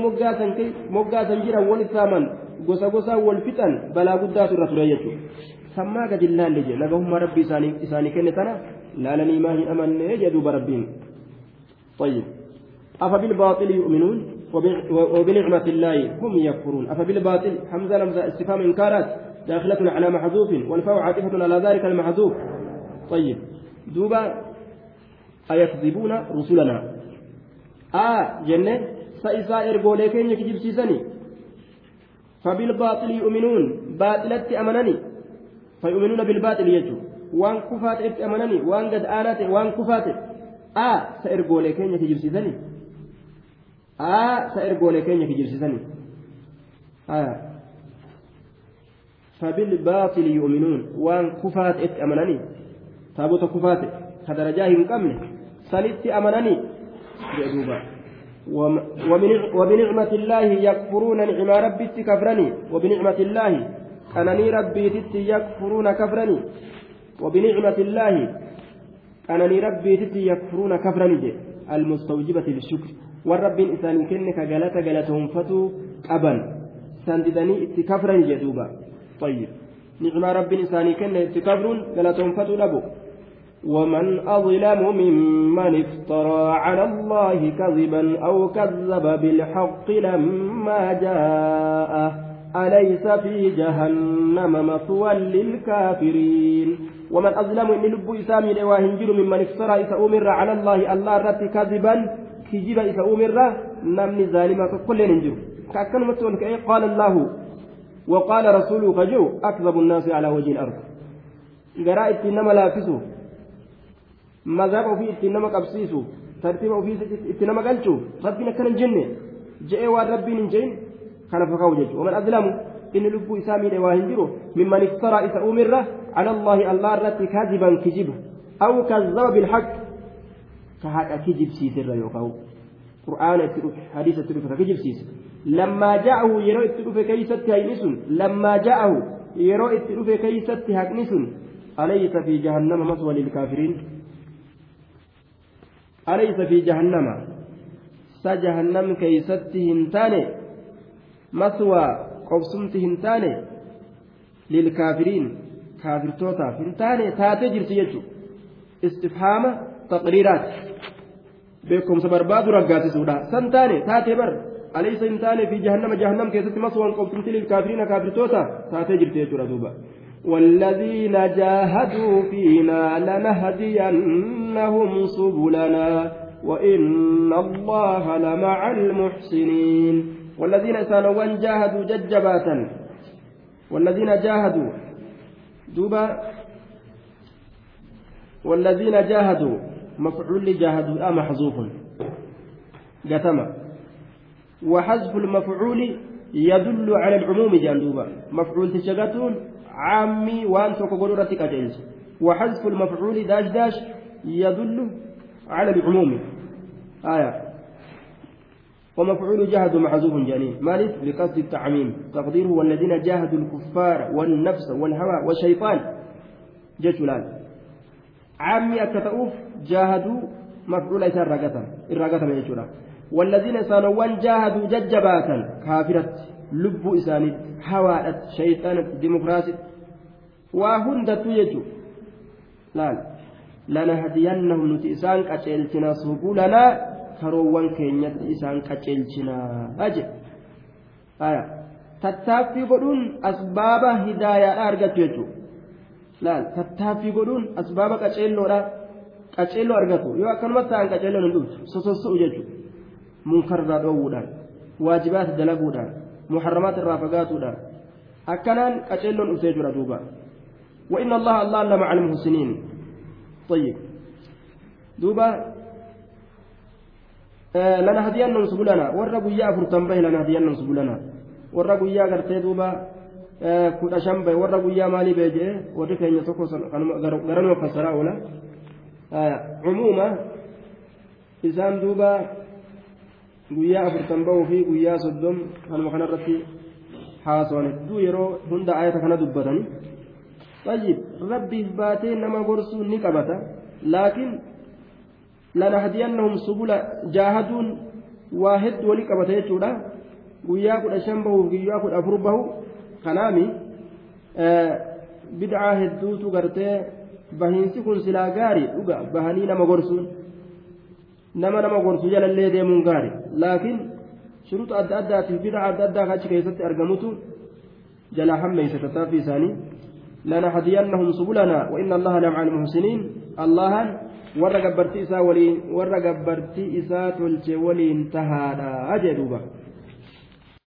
moggaasan jiran wal saaman gosa gosaan wal fixan balaa guddaatu irra ture jechuudha sammaa gadi laalle jedhe nagahummaa rabbi isaanii kenne sana laalanii maa hin amanne jedhuuba rabbiin طيب أفبالباطل يؤمنون وبنعمة الله هم يكفرون أفبالباطل حمزة لمزة استفهام إنكارات داخلة على محذوف والفاء عاطفة على ذلك المحذوف. طيب. دوبا أيكذبون رسلنا. آه جنة. سإساء إرقولي كين يكجب سيسني. فبالباطل يؤمنون. باطلت أمنني. فيؤمنون بالباطل يجو. وان كفات أمنني. وان قد آنات وان كفات. آه سإرقولي كين يكجب سيسني. آه سإرقولي كين يكجب سيسني. آه فبالباطل يؤمنون. وان كفات ات أمنني. تابوت كفات كدرجاه قمن سنت أمنني. جدوبا. وبنعمة الله يكفرون نعم ربي كفرني وبنعمة الله أنني ربي تت يكفرون كفرني. وبنعمة الله أنني ربي تت يكفرون كفرني. المستوجبة للشكر. والرب إنسان كنك جلت جلتهم فتو أبا سنددني اتكفرني جدوبا. طيب. نعم رب إنساني كن تكبرون قال تنفتوا لبو ومن أظلم ممن افترى على الله كذبا أو كذب بالحق لما جاءه. أليس في جهنم مثوى للكافرين. ومن أظلم إن لب إسامي لواهنجر ممن افترى إذا أمر على الله الله رت كذبا. كجب إذا أمر. نمني ظالما كل ننجر كأكن متون قال الله. وقال رسوله كجو أكذب الناس على وجه الأرض قرأت إنما لافسه مذهب ofii ittiin nama qabsiisu tartiiba ofii itti nama galchu rabbiin akkana hin jenne je'ee waan rabbiin hin je'in kana fakkaatu jechuudha waman azlamu inni lubbuu isaa miidhe waa hin jiru mimman iftaraa isa uumirra ala allahi allah irratti qur'aana itti dhufe hadiisa itti dhufe ka kijibsiisa lammaa ja'ahu yeroo itti dhufe keeysatti haqni sun lammaa ja'ahu yeroo itti dhufe keeysatti haqni sun alaysa fi jahannama maswa lilkaafiriin alaysa fi jahannama? Sa jahannam keeysatti hin taane? Maswaa qobsumti hin taane? Lilkaafiriin kaafirtootaaf hin taane? Taate jirti jechu istifhaama taqriiraati. تقريرات بكم سبرباد رقات سودا سنتاني تاتي بر أليس هنتاني في جهنم جهنم كيست مثوى قبسمت للكافرين كافر توتا تاتي جرسيتو ردوبا والذين جاهدوا فينا لنهدينهم سبلنا وإن الله لمع المحسنين والذين سانوا جاهدوا ججباتا والذين جاهدوا دوبا والذين جاهدوا مفعول جاهدوا آه محذوف قتم وحذف المفعول يدل على العموم جاندوبا مفعول تشغتون عامي توكو غدورتي كاجيلس وحذف المفعول داش داش يدل على العموم. آية. ومفعول جاهد محذوف جنين. مالك؟ لقصد التعميم. تقديره والذين جاهدوا الكفار والنفس والهوى والشيطان. جتلان عامي التتأوف جاهدوا مفعول إسان رقة الرقة يجتلان والذين سانوان جاهدوا ججباتا كافرة lubbuu isaaniit hawaadhat shayxaanatti dimokiraasitti waa hundattuu jechuudha laal lanahdiyannahum nuti isaan qaceelchina subulanaa karoowwan keenyatti isaan qaceelchinaa jedhe aya tattaaffii godhuun asbaaba hidaayaadha argatu jechuudha laal tattaaffii godhuun asbaaba qaceelloodha qaceelloo argatu yoo akkanumatti ta'an qaceelloon hin dhuftu sosossa'u jechuudha munkarraa dhoowwuudhaan waajibaata dalaguudhaan محرمات الرافقات أكنان قتلون أسيجر دوبا وإن الله الله لمع المحسنين طيب دوبا آه لنهدينهم سبلنا ورقوا يا فرتم به لنهدينهم سبلنا ورقوا يا غرتي دوبا آه كل شنبه ورقوا يا مالي بيجي ورك أن يتوكل غرنا فسرا ولا آه عموما إسام دوبا guyyaa afurtan bahuu fi guyyaa soddom kanuma kanarratti haasawan hedduu yeroo hunda ayata kana dubbatanii طيب ربي باتين نما غرسو نقبتا لكن لنهدينهم سبل جاهدون واحد ولقبتا يجودا guyyaa kudha shan bahuuf kanaami bid'aa hedduutu gartee bahiinsi kun silaa gaarii dhuga bahanii nama gorsuun nama nama gorsu jalallee deemuun gaari laakiin shuruuxa adda addaatiif bid'a adda addaa achi keessatti argamutu jalaa hammeeysa tattaaffii isaanii لنهدينهم سبلنا وإن الله لمع المحسنين الله warra gabbartii isaa waliin warra gabbartii isaa tolche waliin tahaadha jedhuuba